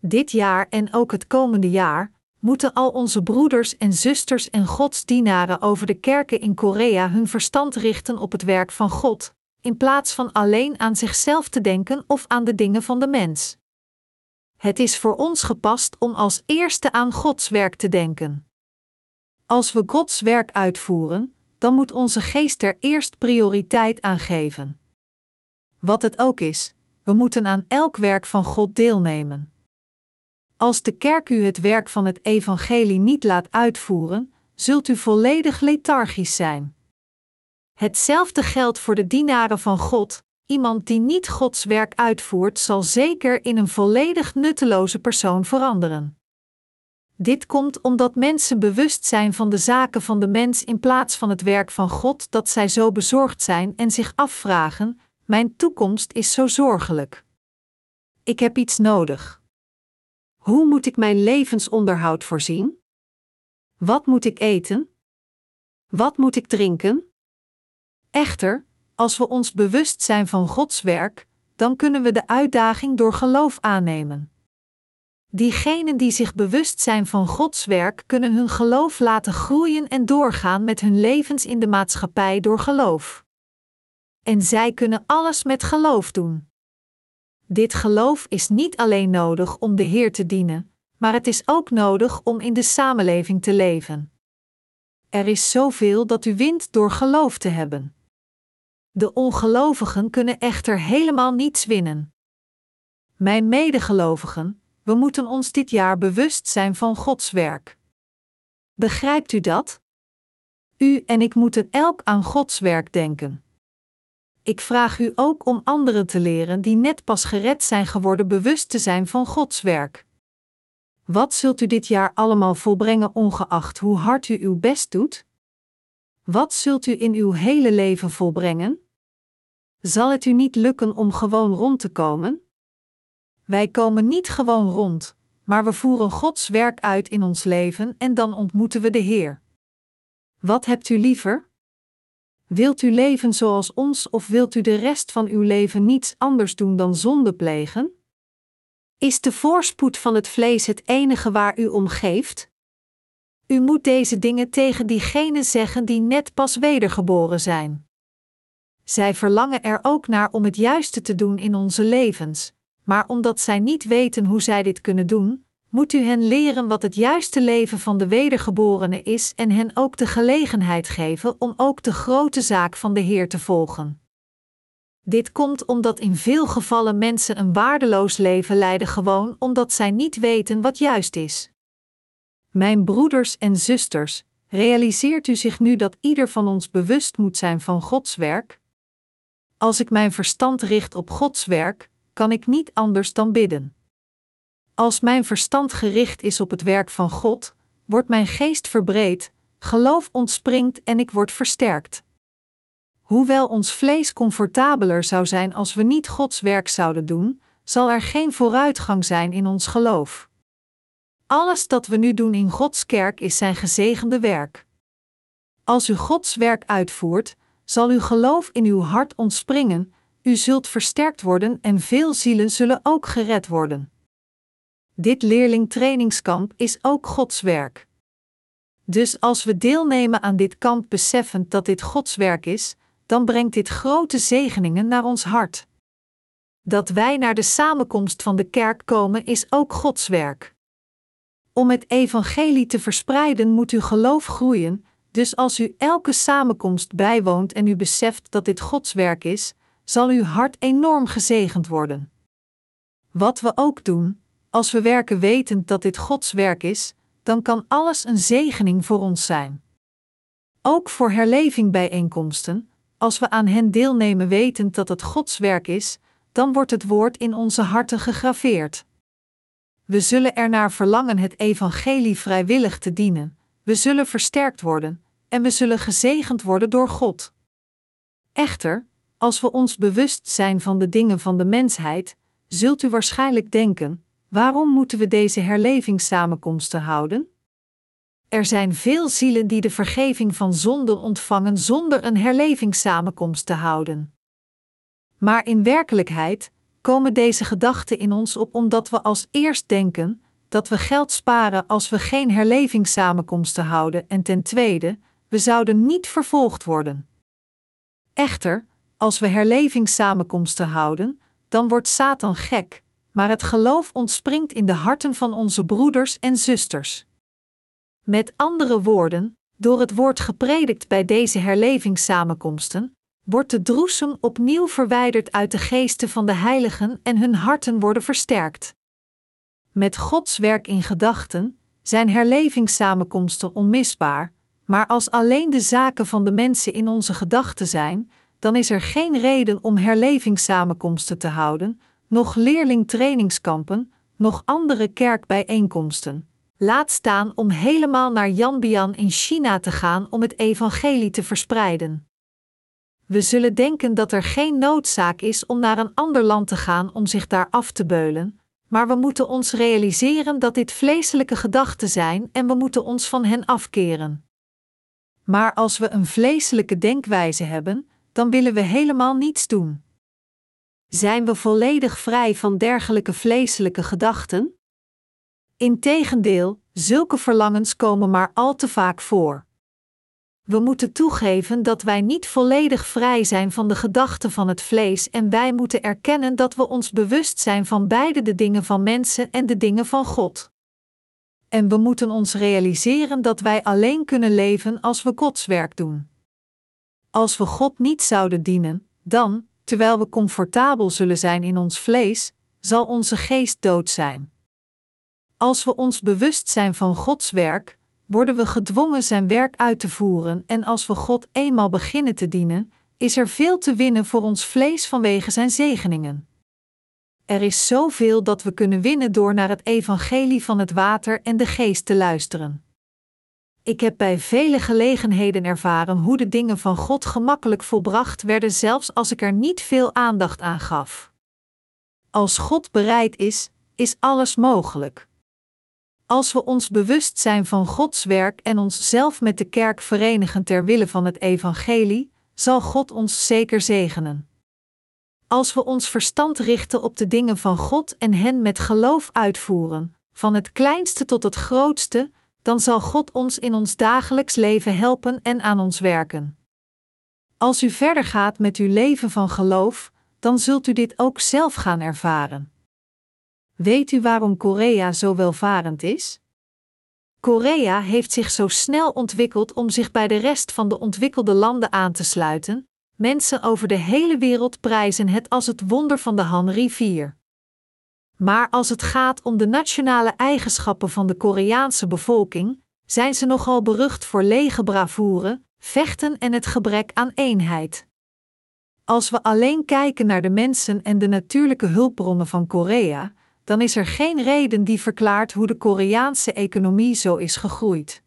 Dit jaar en ook het komende jaar moeten al onze broeders en zusters en godsdienaren over de kerken in Korea hun verstand richten op het werk van God, in plaats van alleen aan zichzelf te denken of aan de dingen van de mens. Het is voor ons gepast om als eerste aan Gods werk te denken. Als we Gods werk uitvoeren, dan moet onze geest er eerst prioriteit aan geven. Wat het ook is, we moeten aan elk werk van God deelnemen. Als de kerk u het werk van het evangelie niet laat uitvoeren, zult u volledig lethargisch zijn. Hetzelfde geldt voor de dienaren van God. Iemand die niet Gods werk uitvoert, zal zeker in een volledig nutteloze persoon veranderen. Dit komt omdat mensen bewust zijn van de zaken van de mens in plaats van het werk van God, dat zij zo bezorgd zijn en zich afvragen: Mijn toekomst is zo zorgelijk. Ik heb iets nodig. Hoe moet ik mijn levensonderhoud voorzien? Wat moet ik eten? Wat moet ik drinken? Echter, als we ons bewust zijn van Gods werk, dan kunnen we de uitdaging door geloof aannemen. Diegenen die zich bewust zijn van Gods werk kunnen hun geloof laten groeien en doorgaan met hun levens in de maatschappij door geloof. En zij kunnen alles met geloof doen. Dit geloof is niet alleen nodig om de Heer te dienen, maar het is ook nodig om in de samenleving te leven. Er is zoveel dat u wint door geloof te hebben. De ongelovigen kunnen echter helemaal niets winnen. Mijn medegelovigen, we moeten ons dit jaar bewust zijn van Gods werk. Begrijpt u dat? U en ik moeten elk aan Gods werk denken. Ik vraag u ook om anderen te leren die net pas gered zijn geworden bewust te zijn van Gods werk. Wat zult u dit jaar allemaal volbrengen ongeacht hoe hard u uw best doet? Wat zult u in uw hele leven volbrengen? Zal het u niet lukken om gewoon rond te komen? Wij komen niet gewoon rond, maar we voeren Gods werk uit in ons leven en dan ontmoeten we de Heer. Wat hebt u liever? Wilt u leven zoals ons of wilt u de rest van uw leven niets anders doen dan zonde plegen? Is de voorspoed van het vlees het enige waar u om geeft? U moet deze dingen tegen diegenen zeggen die net pas wedergeboren zijn. Zij verlangen er ook naar om het juiste te doen in onze levens, maar omdat zij niet weten hoe zij dit kunnen doen, moet u hen leren wat het juiste leven van de wedergeborene is en hen ook de gelegenheid geven om ook de grote zaak van de Heer te volgen. Dit komt omdat in veel gevallen mensen een waardeloos leven leiden gewoon omdat zij niet weten wat juist is. Mijn broeders en zusters, realiseert u zich nu dat ieder van ons bewust moet zijn van Gods werk? Als ik mijn verstand richt op Gods werk, kan ik niet anders dan bidden. Als mijn verstand gericht is op het werk van God, wordt mijn geest verbreed, geloof ontspringt en ik word versterkt. Hoewel ons vlees comfortabeler zou zijn als we niet Gods werk zouden doen, zal er geen vooruitgang zijn in ons geloof. Alles dat we nu doen in Gods kerk is zijn gezegende werk. Als u Gods werk uitvoert, zal uw geloof in uw hart ontspringen, u zult versterkt worden en veel zielen zullen ook gered worden. Dit leerlingtrainingskamp is ook Gods werk. Dus als we deelnemen aan dit kamp beseffend dat dit Gods werk is, dan brengt dit grote zegeningen naar ons hart. Dat wij naar de samenkomst van de kerk komen is ook Gods werk. Om het evangelie te verspreiden moet uw geloof groeien, dus als u elke samenkomst bijwoont en u beseft dat dit Gods werk is, zal uw hart enorm gezegend worden. Wat we ook doen, als we werken wetend dat dit Gods werk is, dan kan alles een zegening voor ons zijn. Ook voor herleving bijeenkomsten, als we aan hen deelnemen wetend dat het Gods werk is, dan wordt het woord in onze harten gegraveerd. We zullen ernaar verlangen het evangelie vrijwillig te dienen, we zullen versterkt worden en we zullen gezegend worden door God. Echter, als we ons bewust zijn van de dingen van de mensheid, zult u waarschijnlijk denken: waarom moeten we deze herlevingssamenkomsten houden? Er zijn veel zielen die de vergeving van zonden ontvangen zonder een herlevingssamenkomst te houden. Maar in werkelijkheid komen deze gedachten in ons op omdat we als eerst denken dat we geld sparen als we geen herlevingssamenkomsten houden en ten tweede, we zouden niet vervolgd worden. Echter, als we herlevingssamenkomsten houden, dan wordt Satan gek, maar het geloof ontspringt in de harten van onze broeders en zusters. Met andere woorden, door het woord gepredikt bij deze herlevingssamenkomsten, wordt de droesem opnieuw verwijderd uit de geesten van de heiligen en hun harten worden versterkt. Met Gods werk in gedachten zijn herlevingssamenkomsten onmisbaar, maar als alleen de zaken van de mensen in onze gedachten zijn, dan is er geen reden om herlevingssamenkomsten te houden, nog leerlingtrainingskampen, nog andere kerkbijeenkomsten. Laat staan om helemaal naar Yanbian in China te gaan om het evangelie te verspreiden. We zullen denken dat er geen noodzaak is om naar een ander land te gaan om zich daar af te beulen, maar we moeten ons realiseren dat dit vleeselijke gedachten zijn en we moeten ons van hen afkeren. Maar als we een vleeselijke denkwijze hebben, dan willen we helemaal niets doen. Zijn we volledig vrij van dergelijke vleeselijke gedachten? Integendeel, zulke verlangens komen maar al te vaak voor. We moeten toegeven dat wij niet volledig vrij zijn van de gedachten van het vlees en wij moeten erkennen dat we ons bewust zijn van beide de dingen van mensen en de dingen van God. En we moeten ons realiseren dat wij alleen kunnen leven als we Gods werk doen. Als we God niet zouden dienen, dan, terwijl we comfortabel zullen zijn in ons vlees, zal onze geest dood zijn. Als we ons bewust zijn van Gods werk, worden we gedwongen zijn werk uit te voeren en als we God eenmaal beginnen te dienen, is er veel te winnen voor ons vlees vanwege zijn zegeningen. Er is zoveel dat we kunnen winnen door naar het evangelie van het water en de geest te luisteren. Ik heb bij vele gelegenheden ervaren hoe de dingen van God gemakkelijk volbracht werden, zelfs als ik er niet veel aandacht aan gaf. Als God bereid is, is alles mogelijk. Als we ons bewust zijn van Gods werk en onszelf met de kerk verenigen ter wille van het evangelie, zal God ons zeker zegenen. Als we ons verstand richten op de dingen van God en hen met geloof uitvoeren, van het kleinste tot het grootste, dan zal God ons in ons dagelijks leven helpen en aan ons werken. Als u verder gaat met uw leven van geloof, dan zult u dit ook zelf gaan ervaren. Weet u waarom Korea zo welvarend is? Korea heeft zich zo snel ontwikkeld om zich bij de rest van de ontwikkelde landen aan te sluiten. Mensen over de hele wereld prijzen het als het wonder van de Han-rivier. Maar als het gaat om de nationale eigenschappen van de Koreaanse bevolking, zijn ze nogal berucht voor lege bravoure, vechten en het gebrek aan eenheid. Als we alleen kijken naar de mensen en de natuurlijke hulpbronnen van Korea, dan is er geen reden die verklaart hoe de Koreaanse economie zo is gegroeid.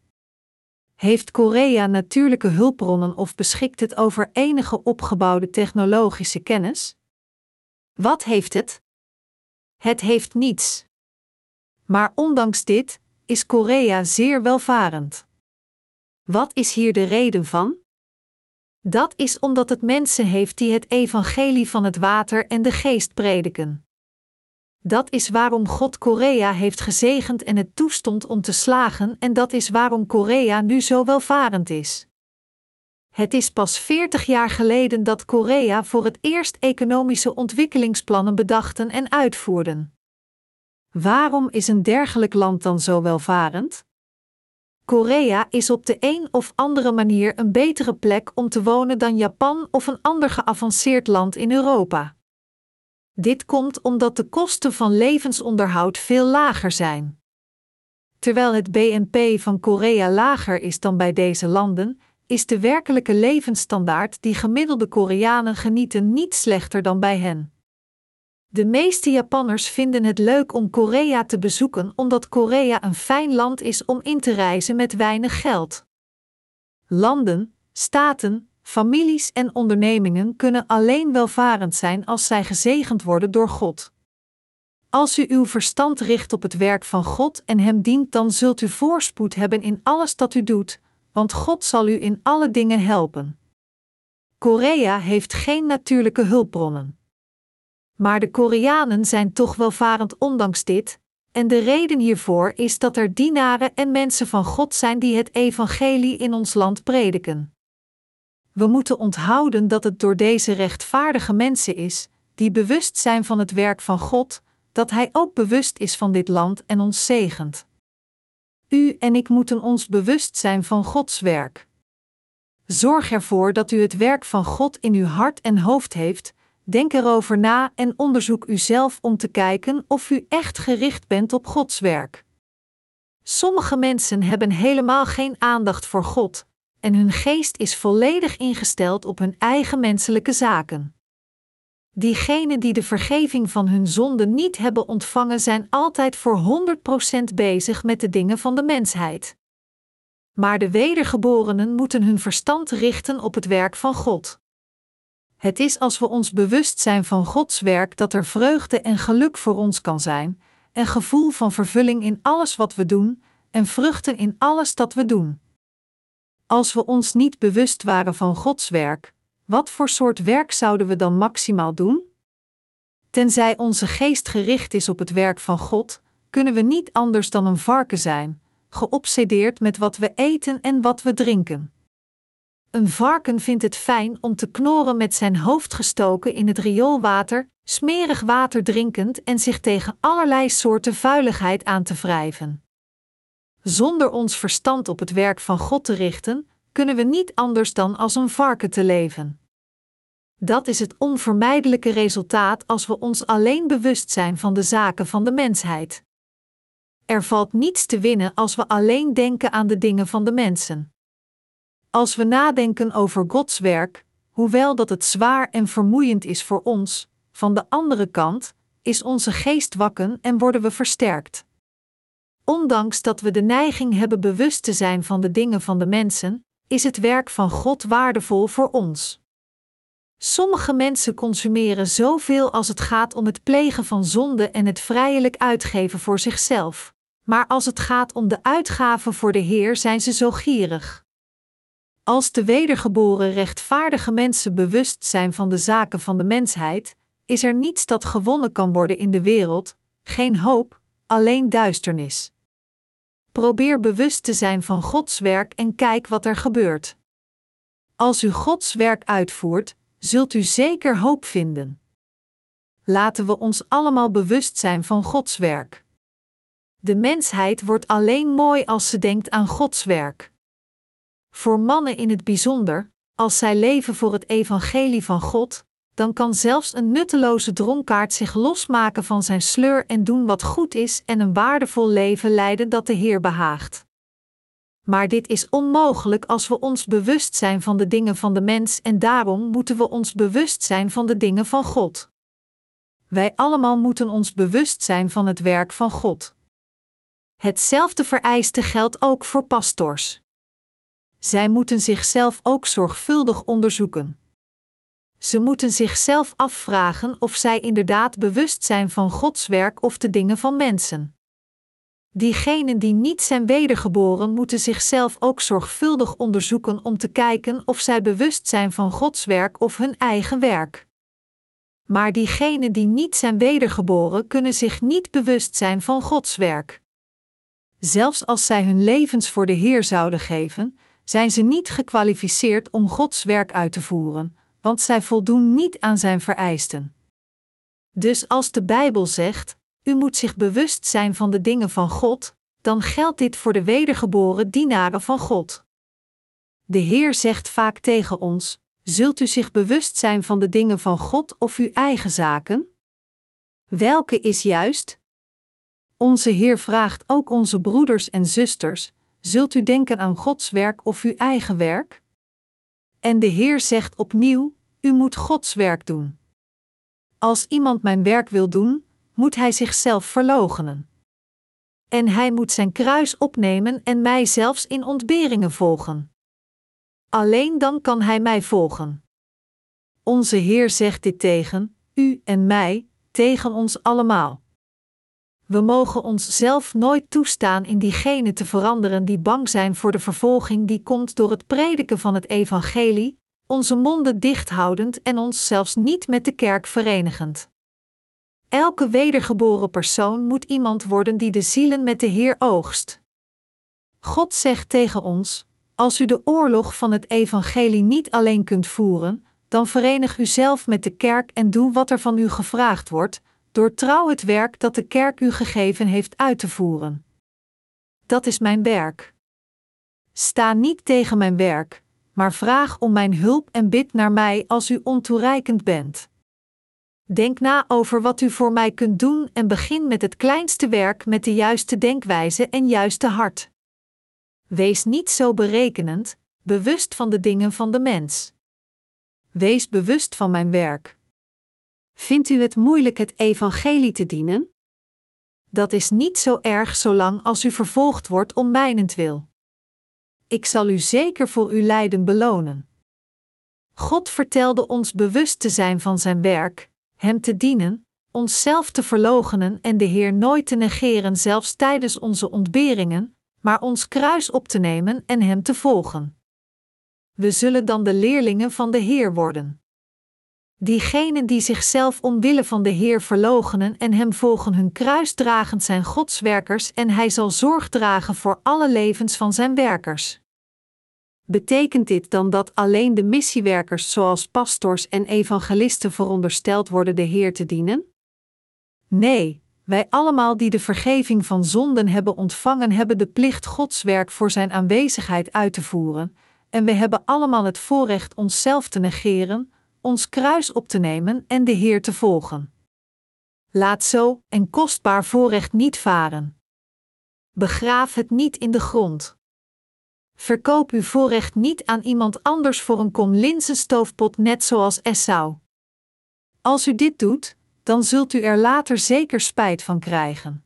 Heeft Korea natuurlijke hulpbronnen of beschikt het over enige opgebouwde technologische kennis? Wat heeft het? Het heeft niets. Maar ondanks dit is Korea zeer welvarend. Wat is hier de reden van? Dat is omdat het mensen heeft die het evangelie van het water en de geest prediken. Dat is waarom God Korea heeft gezegend en het toestond om te slagen, en dat is waarom Korea nu zo welvarend is. Het is pas 40 jaar geleden dat Korea voor het eerst economische ontwikkelingsplannen bedachten en uitvoerden. Waarom is een dergelijk land dan zo welvarend? Korea is op de een of andere manier een betere plek om te wonen dan Japan of een ander geavanceerd land in Europa. Dit komt omdat de kosten van levensonderhoud veel lager zijn. Terwijl het BNP van Korea lager is dan bij deze landen, is de werkelijke levensstandaard die gemiddelde Koreanen genieten niet slechter dan bij hen. De meeste Japanners vinden het leuk om Korea te bezoeken omdat Korea een fijn land is om in te reizen met weinig geld. Landen, staten, families en ondernemingen kunnen alleen welvarend zijn als zij gezegend worden door God. Als u uw verstand richt op het werk van God en Hem dient, dan zult u voorspoed hebben in alles dat u doet, want God zal u in alle dingen helpen. Korea heeft geen natuurlijke hulpbronnen. Maar de Koreanen zijn toch welvarend ondanks dit, en de reden hiervoor is dat er dienaren en mensen van God zijn die het evangelie in ons land prediken. We moeten onthouden dat het door deze rechtvaardige mensen is, die bewust zijn van het werk van God, dat Hij ook bewust is van dit land en ons zegent. U en ik moeten ons bewust zijn van Gods werk. Zorg ervoor dat u het werk van God in uw hart en hoofd heeft, denk erover na en onderzoek uzelf om te kijken of u echt gericht bent op Gods werk. Sommige mensen hebben helemaal geen aandacht voor God, en hun geest is volledig ingesteld op hun eigen menselijke zaken. Diegenen die de vergeving van hun zonden niet hebben ontvangen, zijn altijd voor 100% bezig met de dingen van de mensheid. Maar de wedergeborenen moeten hun verstand richten op het werk van God. Het is als we ons bewust zijn van Gods werk dat er vreugde en geluk voor ons kan zijn, en gevoel van vervulling in alles wat we doen, en vruchten in alles dat we doen. Als we ons niet bewust waren van Gods werk, wat voor soort werk zouden we dan maximaal doen? Tenzij onze geest gericht is op het werk van God, kunnen we niet anders dan een varken zijn, geobsedeerd met wat we eten en wat we drinken. Een varken vindt het fijn om te knoren met zijn hoofd gestoken in het rioolwater, smerig water drinkend en zich tegen allerlei soorten vuiligheid aan te wrijven. Zonder ons verstand op het werk van God te richten, kunnen we niet anders dan als een varken te leven. Dat is het onvermijdelijke resultaat als we ons alleen bewust zijn van de zaken van de mensheid. Er valt niets te winnen als we alleen denken aan de dingen van de mensen. Als we nadenken over Gods werk, hoewel dat het zwaar en vermoeiend is voor ons, van de andere kant is onze geest wakken en worden we versterkt. Ondanks dat we de neiging hebben bewust te zijn van de dingen van de mensen, is het werk van God waardevol voor ons. Sommige mensen consumeren zoveel als het gaat om het plegen van zonde en het vrijelijk uitgeven voor zichzelf, maar als het gaat om de uitgaven voor de Heer zijn ze zo gierig. Als de wedergeboren rechtvaardige mensen bewust zijn van de zaken van de mensheid, is er niets dat gewonnen kan worden in de wereld, geen hoop, alleen duisternis. Probeer bewust te zijn van Gods werk en kijk wat er gebeurt. Als u Gods werk uitvoert, zult u zeker hoop vinden. Laten we ons allemaal bewust zijn van Gods werk. De mensheid wordt alleen mooi als ze denkt aan Gods werk. Voor mannen in het bijzonder, als zij leven voor het evangelie van God, dan kan zelfs een nutteloze dronkaard zich losmaken van zijn sleur en doen wat goed is en een waardevol leven leiden dat de Heer behaagt. Maar dit is onmogelijk als we ons bewust zijn van de dingen van de mens en daarom moeten we ons bewust zijn van de dingen van God. Wij allemaal moeten ons bewust zijn van het werk van God. Hetzelfde vereiste geldt ook voor pastors. Zij moeten zichzelf ook zorgvuldig onderzoeken. Ze moeten zichzelf afvragen of zij inderdaad bewust zijn van Gods werk of de dingen van mensen. Diegenen die niet zijn wedergeboren moeten zichzelf ook zorgvuldig onderzoeken om te kijken of zij bewust zijn van Gods werk of hun eigen werk. Maar diegenen die niet zijn wedergeboren kunnen zich niet bewust zijn van Gods werk. Zelfs als zij hun levens voor de Heer zouden geven, zijn ze niet gekwalificeerd om Gods werk uit te voeren, want zij voldoen niet aan zijn vereisten. Dus als de Bijbel zegt: U moet zich bewust zijn van de dingen van God, dan geldt dit voor de wedergeboren dienaren van God. De Heer zegt vaak tegen ons: Zult u zich bewust zijn van de dingen van God of uw eigen zaken? Welke is juist? Onze Heer vraagt ook onze broeders en zusters: Zult u denken aan Gods werk of uw eigen werk? En de Heer zegt opnieuw: U moet Gods werk doen. Als iemand mijn werk wil doen, moet hij zichzelf verloochenen. En hij moet zijn kruis opnemen en mij zelfs in ontberingen volgen. Alleen dan kan hij mij volgen. Onze Heer zegt dit tegen u en mij, tegen ons allemaal. We mogen onszelf nooit toestaan in diegenen te veranderen die bang zijn voor de vervolging die komt door het prediken van het evangelie, onze monden dichthoudend en ons zelfs niet met de kerk verenigend. Elke wedergeboren persoon moet iemand worden die de zielen met de Heer oogst. God zegt tegen ons: Als u de oorlog van het evangelie niet alleen kunt voeren, dan verenig u zelf met de kerk en doe wat er van u gevraagd wordt, door trouw het werk dat de kerk u gegeven heeft uit te voeren. Dat is mijn werk. Sta niet tegen mijn werk, maar vraag om mijn hulp en bid naar mij als u ontoereikend bent. Denk na over wat u voor mij kunt doen en begin met het kleinste werk met de juiste denkwijze en juiste hart. Wees niet zo berekenend, bewust van de dingen van de mens. Wees bewust van mijn werk. Vindt u het moeilijk het evangelie te dienen? Dat is niet zo erg zolang als u vervolgd wordt om mijnentwil. Ik zal u zeker voor uw lijden belonen. God vertelde ons bewust te zijn van zijn werk, hem te dienen, onszelf te verloochenen en de Heer nooit te negeren, zelfs tijdens onze ontberingen, maar ons kruis op te nemen en hem te volgen. We zullen dan de leerlingen van de Heer worden. Diegenen die zichzelf omwille van de Heer verloochenen en Hem volgen hun kruis dragend zijn Godswerkers en Hij zal zorg dragen voor alle levens van Zijn werkers. Betekent dit dan dat alleen de missiewerkers zoals pastors en evangelisten verondersteld worden de Heer te dienen? Nee, wij allemaal die de vergeving van zonden hebben ontvangen, hebben de plicht Gods werk voor Zijn aanwezigheid uit te voeren, en we hebben allemaal het voorrecht onszelf te negeren, ons kruis op te nemen en de Heer te volgen. Laat zo en kostbaar voorrecht niet varen. Begraaf het niet in de grond. Verkoop uw voorrecht niet aan iemand anders voor een kom linzenstoofpot net zoals Esau. Als u dit doet, dan zult u er later zeker spijt van krijgen.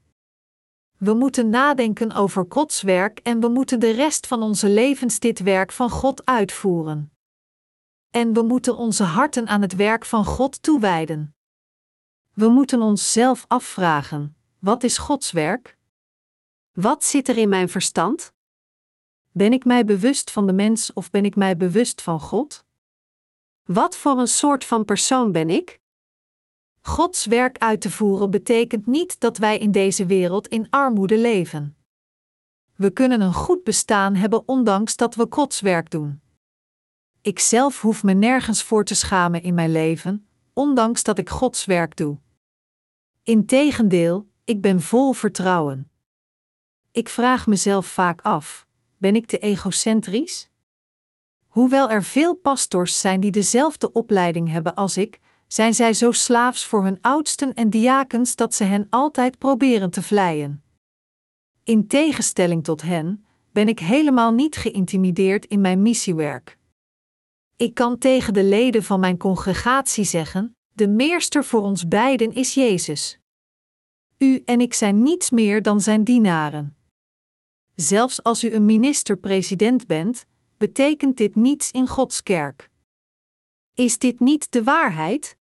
We moeten nadenken over Gods werk en we moeten de rest van onze levens dit werk van God uitvoeren. En we moeten onze harten aan het werk van God toewijden. We moeten onszelf afvragen: wat is Gods werk? Wat zit er in mijn verstand? Ben ik mij bewust van de mens of ben ik mij bewust van God? Wat voor een soort van persoon ben ik? Gods werk uit te voeren betekent niet dat wij in deze wereld in armoede leven. We kunnen een goed bestaan hebben ondanks dat we Gods werk doen. Ik zelf hoef me nergens voor te schamen in mijn leven, ondanks dat ik Gods werk doe. Integendeel, ik ben vol vertrouwen. Ik vraag mezelf vaak af: ben ik te egocentrisch? Hoewel er veel pastors zijn die dezelfde opleiding hebben als ik, zijn zij zo slaafs voor hun oudsten en diakens dat ze hen altijd proberen te vleien. In tegenstelling tot hen, ben ik helemaal niet geïntimideerd in mijn missiewerk. Ik kan tegen de leden van mijn congregatie zeggen: de meester voor ons beiden is Jezus. U en ik zijn niets meer dan zijn dienaren. Zelfs als u een minister-president bent, betekent dit niets in Gods kerk. Is dit niet de waarheid?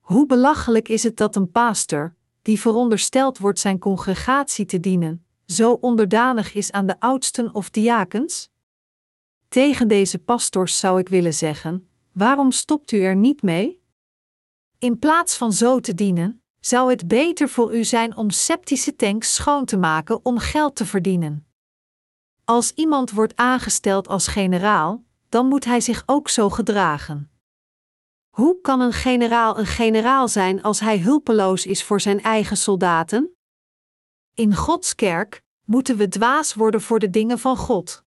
Hoe belachelijk is het dat een pastor, die verondersteld wordt zijn congregatie te dienen, zo onderdanig is aan de oudsten of diakens? Tegen deze pastors zou ik willen zeggen: waarom stopt u er niet mee? In plaats van zo te dienen, zou het beter voor u zijn om septische tanks schoon te maken om geld te verdienen. Als iemand wordt aangesteld als generaal, dan moet hij zich ook zo gedragen. Hoe kan een generaal een generaal zijn als hij hulpeloos is voor zijn eigen soldaten? In Gods kerk moeten we dwaas worden voor de dingen van God.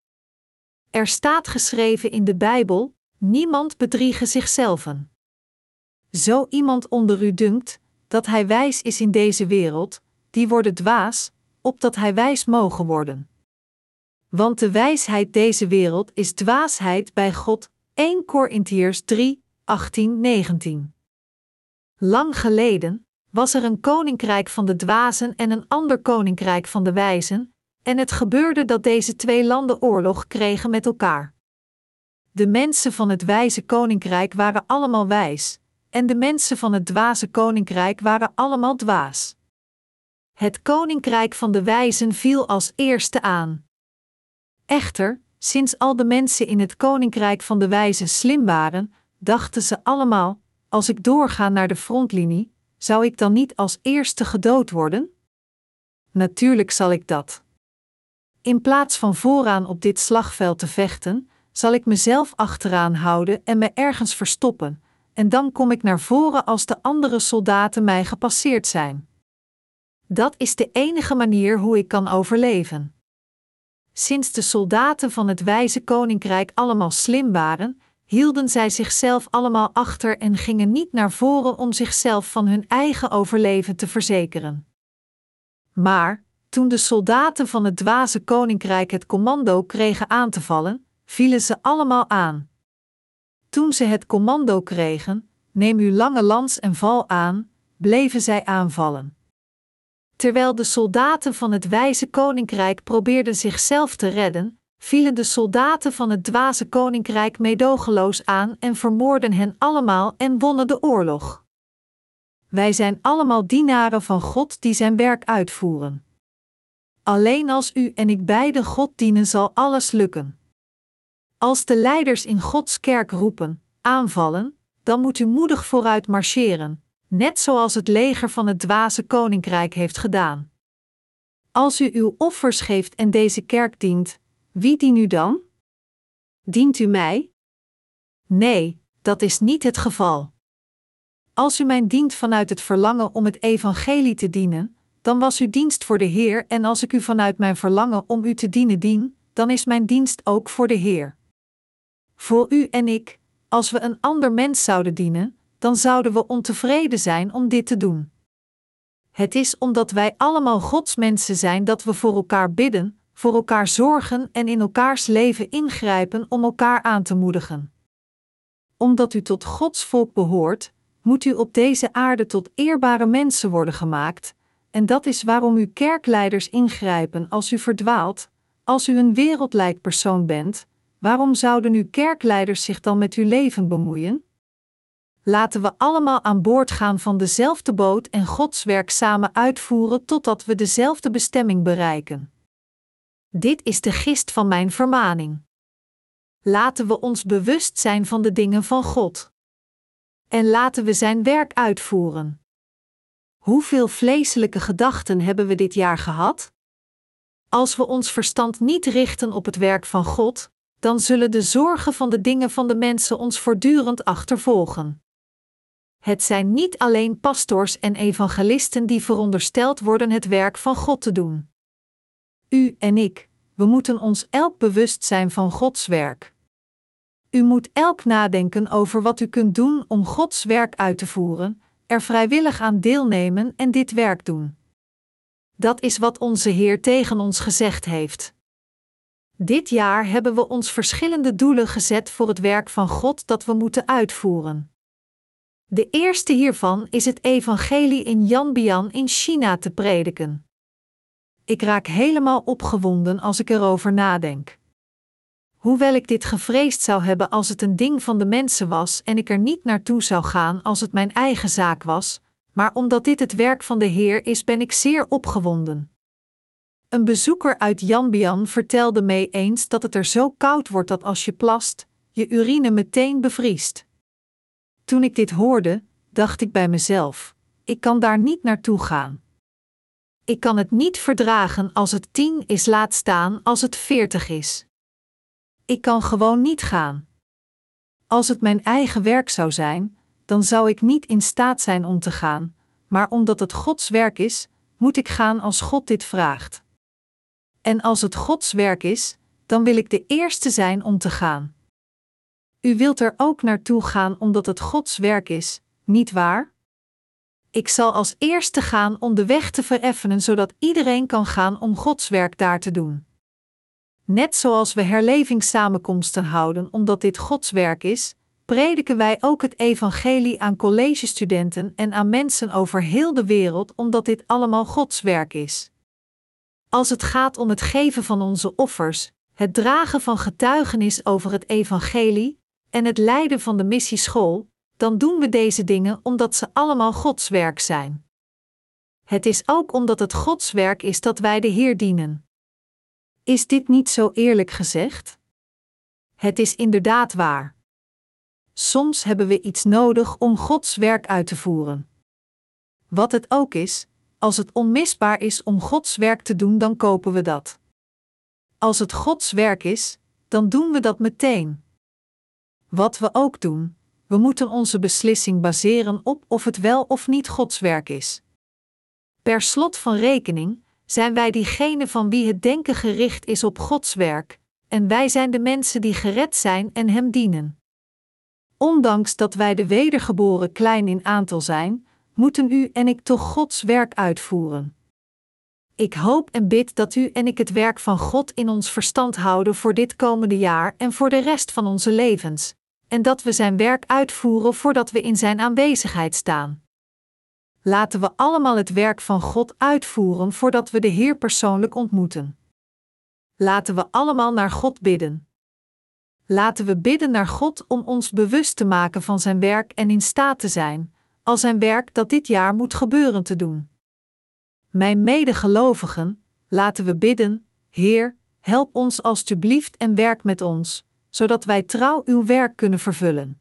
Er staat geschreven in de Bijbel: niemand bedriegen zichzelf. Zo iemand onder u dunkt dat hij wijs is in deze wereld, die worden dwaas, opdat hij wijs mogen worden. Want de wijsheid deze wereld is dwaasheid bij God. 1 Korintiërs 3, 18, 19. Lang geleden was er een koninkrijk van de dwazen en een ander koninkrijk van de wijzen, en het gebeurde dat deze twee landen oorlog kregen met elkaar. De mensen van het wijze koninkrijk waren allemaal wijs, en de mensen van het dwaze koninkrijk waren allemaal dwaas. Het koninkrijk van de wijzen viel als eerste aan. Echter, sinds al de mensen in het koninkrijk van de wijzen slim waren, dachten ze allemaal: als ik doorga naar de frontlinie, zou ik dan niet als eerste gedood worden? Natuurlijk zal ik dat. In plaats van vooraan op dit slagveld te vechten, zal ik mezelf achteraan houden en me ergens verstoppen, en dan kom ik naar voren als de andere soldaten mij gepasseerd zijn. Dat is de enige manier hoe ik kan overleven. Sinds de soldaten van het wijze koninkrijk allemaal slim waren, hielden zij zichzelf allemaal achter en gingen niet naar voren om zichzelf van hun eigen overleven te verzekeren. Maar, toen de soldaten van het dwaze koninkrijk het commando kregen aan te vallen, vielen ze allemaal aan. Toen ze het commando kregen: neem uw lange lans en val aan, bleven zij aanvallen. Terwijl de soldaten van het wijze koninkrijk probeerden zichzelf te redden, vielen de soldaten van het dwaze koninkrijk meedogenloos aan en vermoorden hen allemaal en wonnen de oorlog. Wij zijn allemaal dienaren van God die zijn werk uitvoeren. Alleen als u en ik beide God dienen, zal alles lukken. Als de leiders in Gods kerk roepen, aanvallen, dan moet u moedig vooruit marcheren, net zoals het leger van het dwaze koninkrijk heeft gedaan. Als u uw offers geeft en deze kerk dient, wie dient u dan? Dient u mij? Nee, dat is niet het geval. Als u mij dient vanuit het verlangen om het evangelie te dienen, dan was uw dienst voor de Heer, en als ik u vanuit mijn verlangen om u te dienen dien, dan is mijn dienst ook voor de Heer. Voor u en ik, als we een ander mens zouden dienen, dan zouden we ontevreden zijn om dit te doen. Het is omdat wij allemaal Gods mensen zijn dat we voor elkaar bidden, voor elkaar zorgen en in elkaars leven ingrijpen om elkaar aan te moedigen. Omdat u tot Gods volk behoort, moet u op deze aarde tot eerbare mensen worden gemaakt, en dat is waarom uw kerkleiders ingrijpen als u verdwaalt, als u een wereldlijk persoon bent, waarom zouden uw kerkleiders zich dan met uw leven bemoeien? Laten we allemaal aan boord gaan van dezelfde boot en Gods werk samen uitvoeren totdat we dezelfde bestemming bereiken. Dit is de gist van mijn vermaning. Laten we ons bewust zijn van de dingen van God. En laten we Zijn werk uitvoeren. Hoeveel vleeselijke gedachten hebben we dit jaar gehad? Als we ons verstand niet richten op het werk van God, dan zullen de zorgen van de dingen van de mensen ons voortdurend achtervolgen. Het zijn niet alleen pastors en evangelisten die verondersteld worden het werk van God te doen. U en ik, we moeten ons elk bewust zijn van Gods werk. U moet elk nadenken over wat u kunt doen om Gods werk uit te voeren, er vrijwillig aan deelnemen en dit werk doen. Dat is wat onze Heer tegen ons gezegd heeft. Dit jaar hebben we ons verschillende doelen gezet voor het werk van God dat we moeten uitvoeren. De eerste hiervan is het evangelie in Yanbian in China te prediken. Ik raak helemaal opgewonden als ik erover nadenk. Hoewel ik dit gevreesd zou hebben als het een ding van de mensen was en ik er niet naartoe zou gaan als het mijn eigen zaak was, maar omdat dit het werk van de Heer is, ben ik zeer opgewonden. Een bezoeker uit Yanbian vertelde mij eens dat het er zo koud wordt dat als je plast, je urine meteen bevriest. Toen ik dit hoorde, dacht ik bij mezelf: ik kan daar niet naartoe gaan. Ik kan het niet verdragen als het tien is, laat staan als het veertig is. Ik kan gewoon niet gaan. Als het mijn eigen werk zou zijn, dan zou ik niet in staat zijn om te gaan, maar omdat het Gods werk is, moet ik gaan als God dit vraagt. En als het Gods werk is, dan wil ik de eerste zijn om te gaan. U wilt er ook naartoe gaan omdat het Gods werk is, niet waar? Ik zal als eerste gaan om de weg te vereffenen zodat iedereen kan gaan om Gods werk daar te doen. Net zoals we herlevingssamenkomsten houden omdat dit Gods werk is, prediken wij ook het evangelie aan collegestudenten en aan mensen over heel de wereld omdat dit allemaal Gods werk is. Als het gaat om het geven van onze offers, het dragen van getuigenis over het evangelie en het leiden van de missieschool, dan doen we deze dingen omdat ze allemaal Gods werk zijn. Het is ook omdat het Gods werk is dat wij de Heer dienen. Is dit niet zo eerlijk gezegd? Het is inderdaad waar. Soms hebben we iets nodig om Gods werk uit te voeren. Wat het ook is, als het onmisbaar is om Gods werk te doen, dan kopen we dat. Als het Gods werk is, dan doen we dat meteen. Wat we ook doen, we moeten onze beslissing baseren op of het wel of niet Gods werk is. Per slot van rekening zijn wij diegenen van wie het denken gericht is op Gods werk, en wij zijn de mensen die gered zijn en Hem dienen. Ondanks dat wij de wedergeboren klein in aantal zijn, moeten u en ik toch Gods werk uitvoeren. Ik hoop en bid dat u en ik het werk van God in ons verstand houden voor dit komende jaar en voor de rest van onze levens, en dat we Zijn werk uitvoeren voordat we in Zijn aanwezigheid staan. Laten we allemaal het werk van God uitvoeren voordat we de Heer persoonlijk ontmoeten. Laten we allemaal naar God bidden. Laten we bidden naar God om ons bewust te maken van Zijn werk en in staat te zijn, al Zijn werk dat dit jaar moet gebeuren te doen. Mijn medegelovigen, laten we bidden: Heer, help ons alstublieft en werk met ons, zodat wij trouw uw werk kunnen vervullen.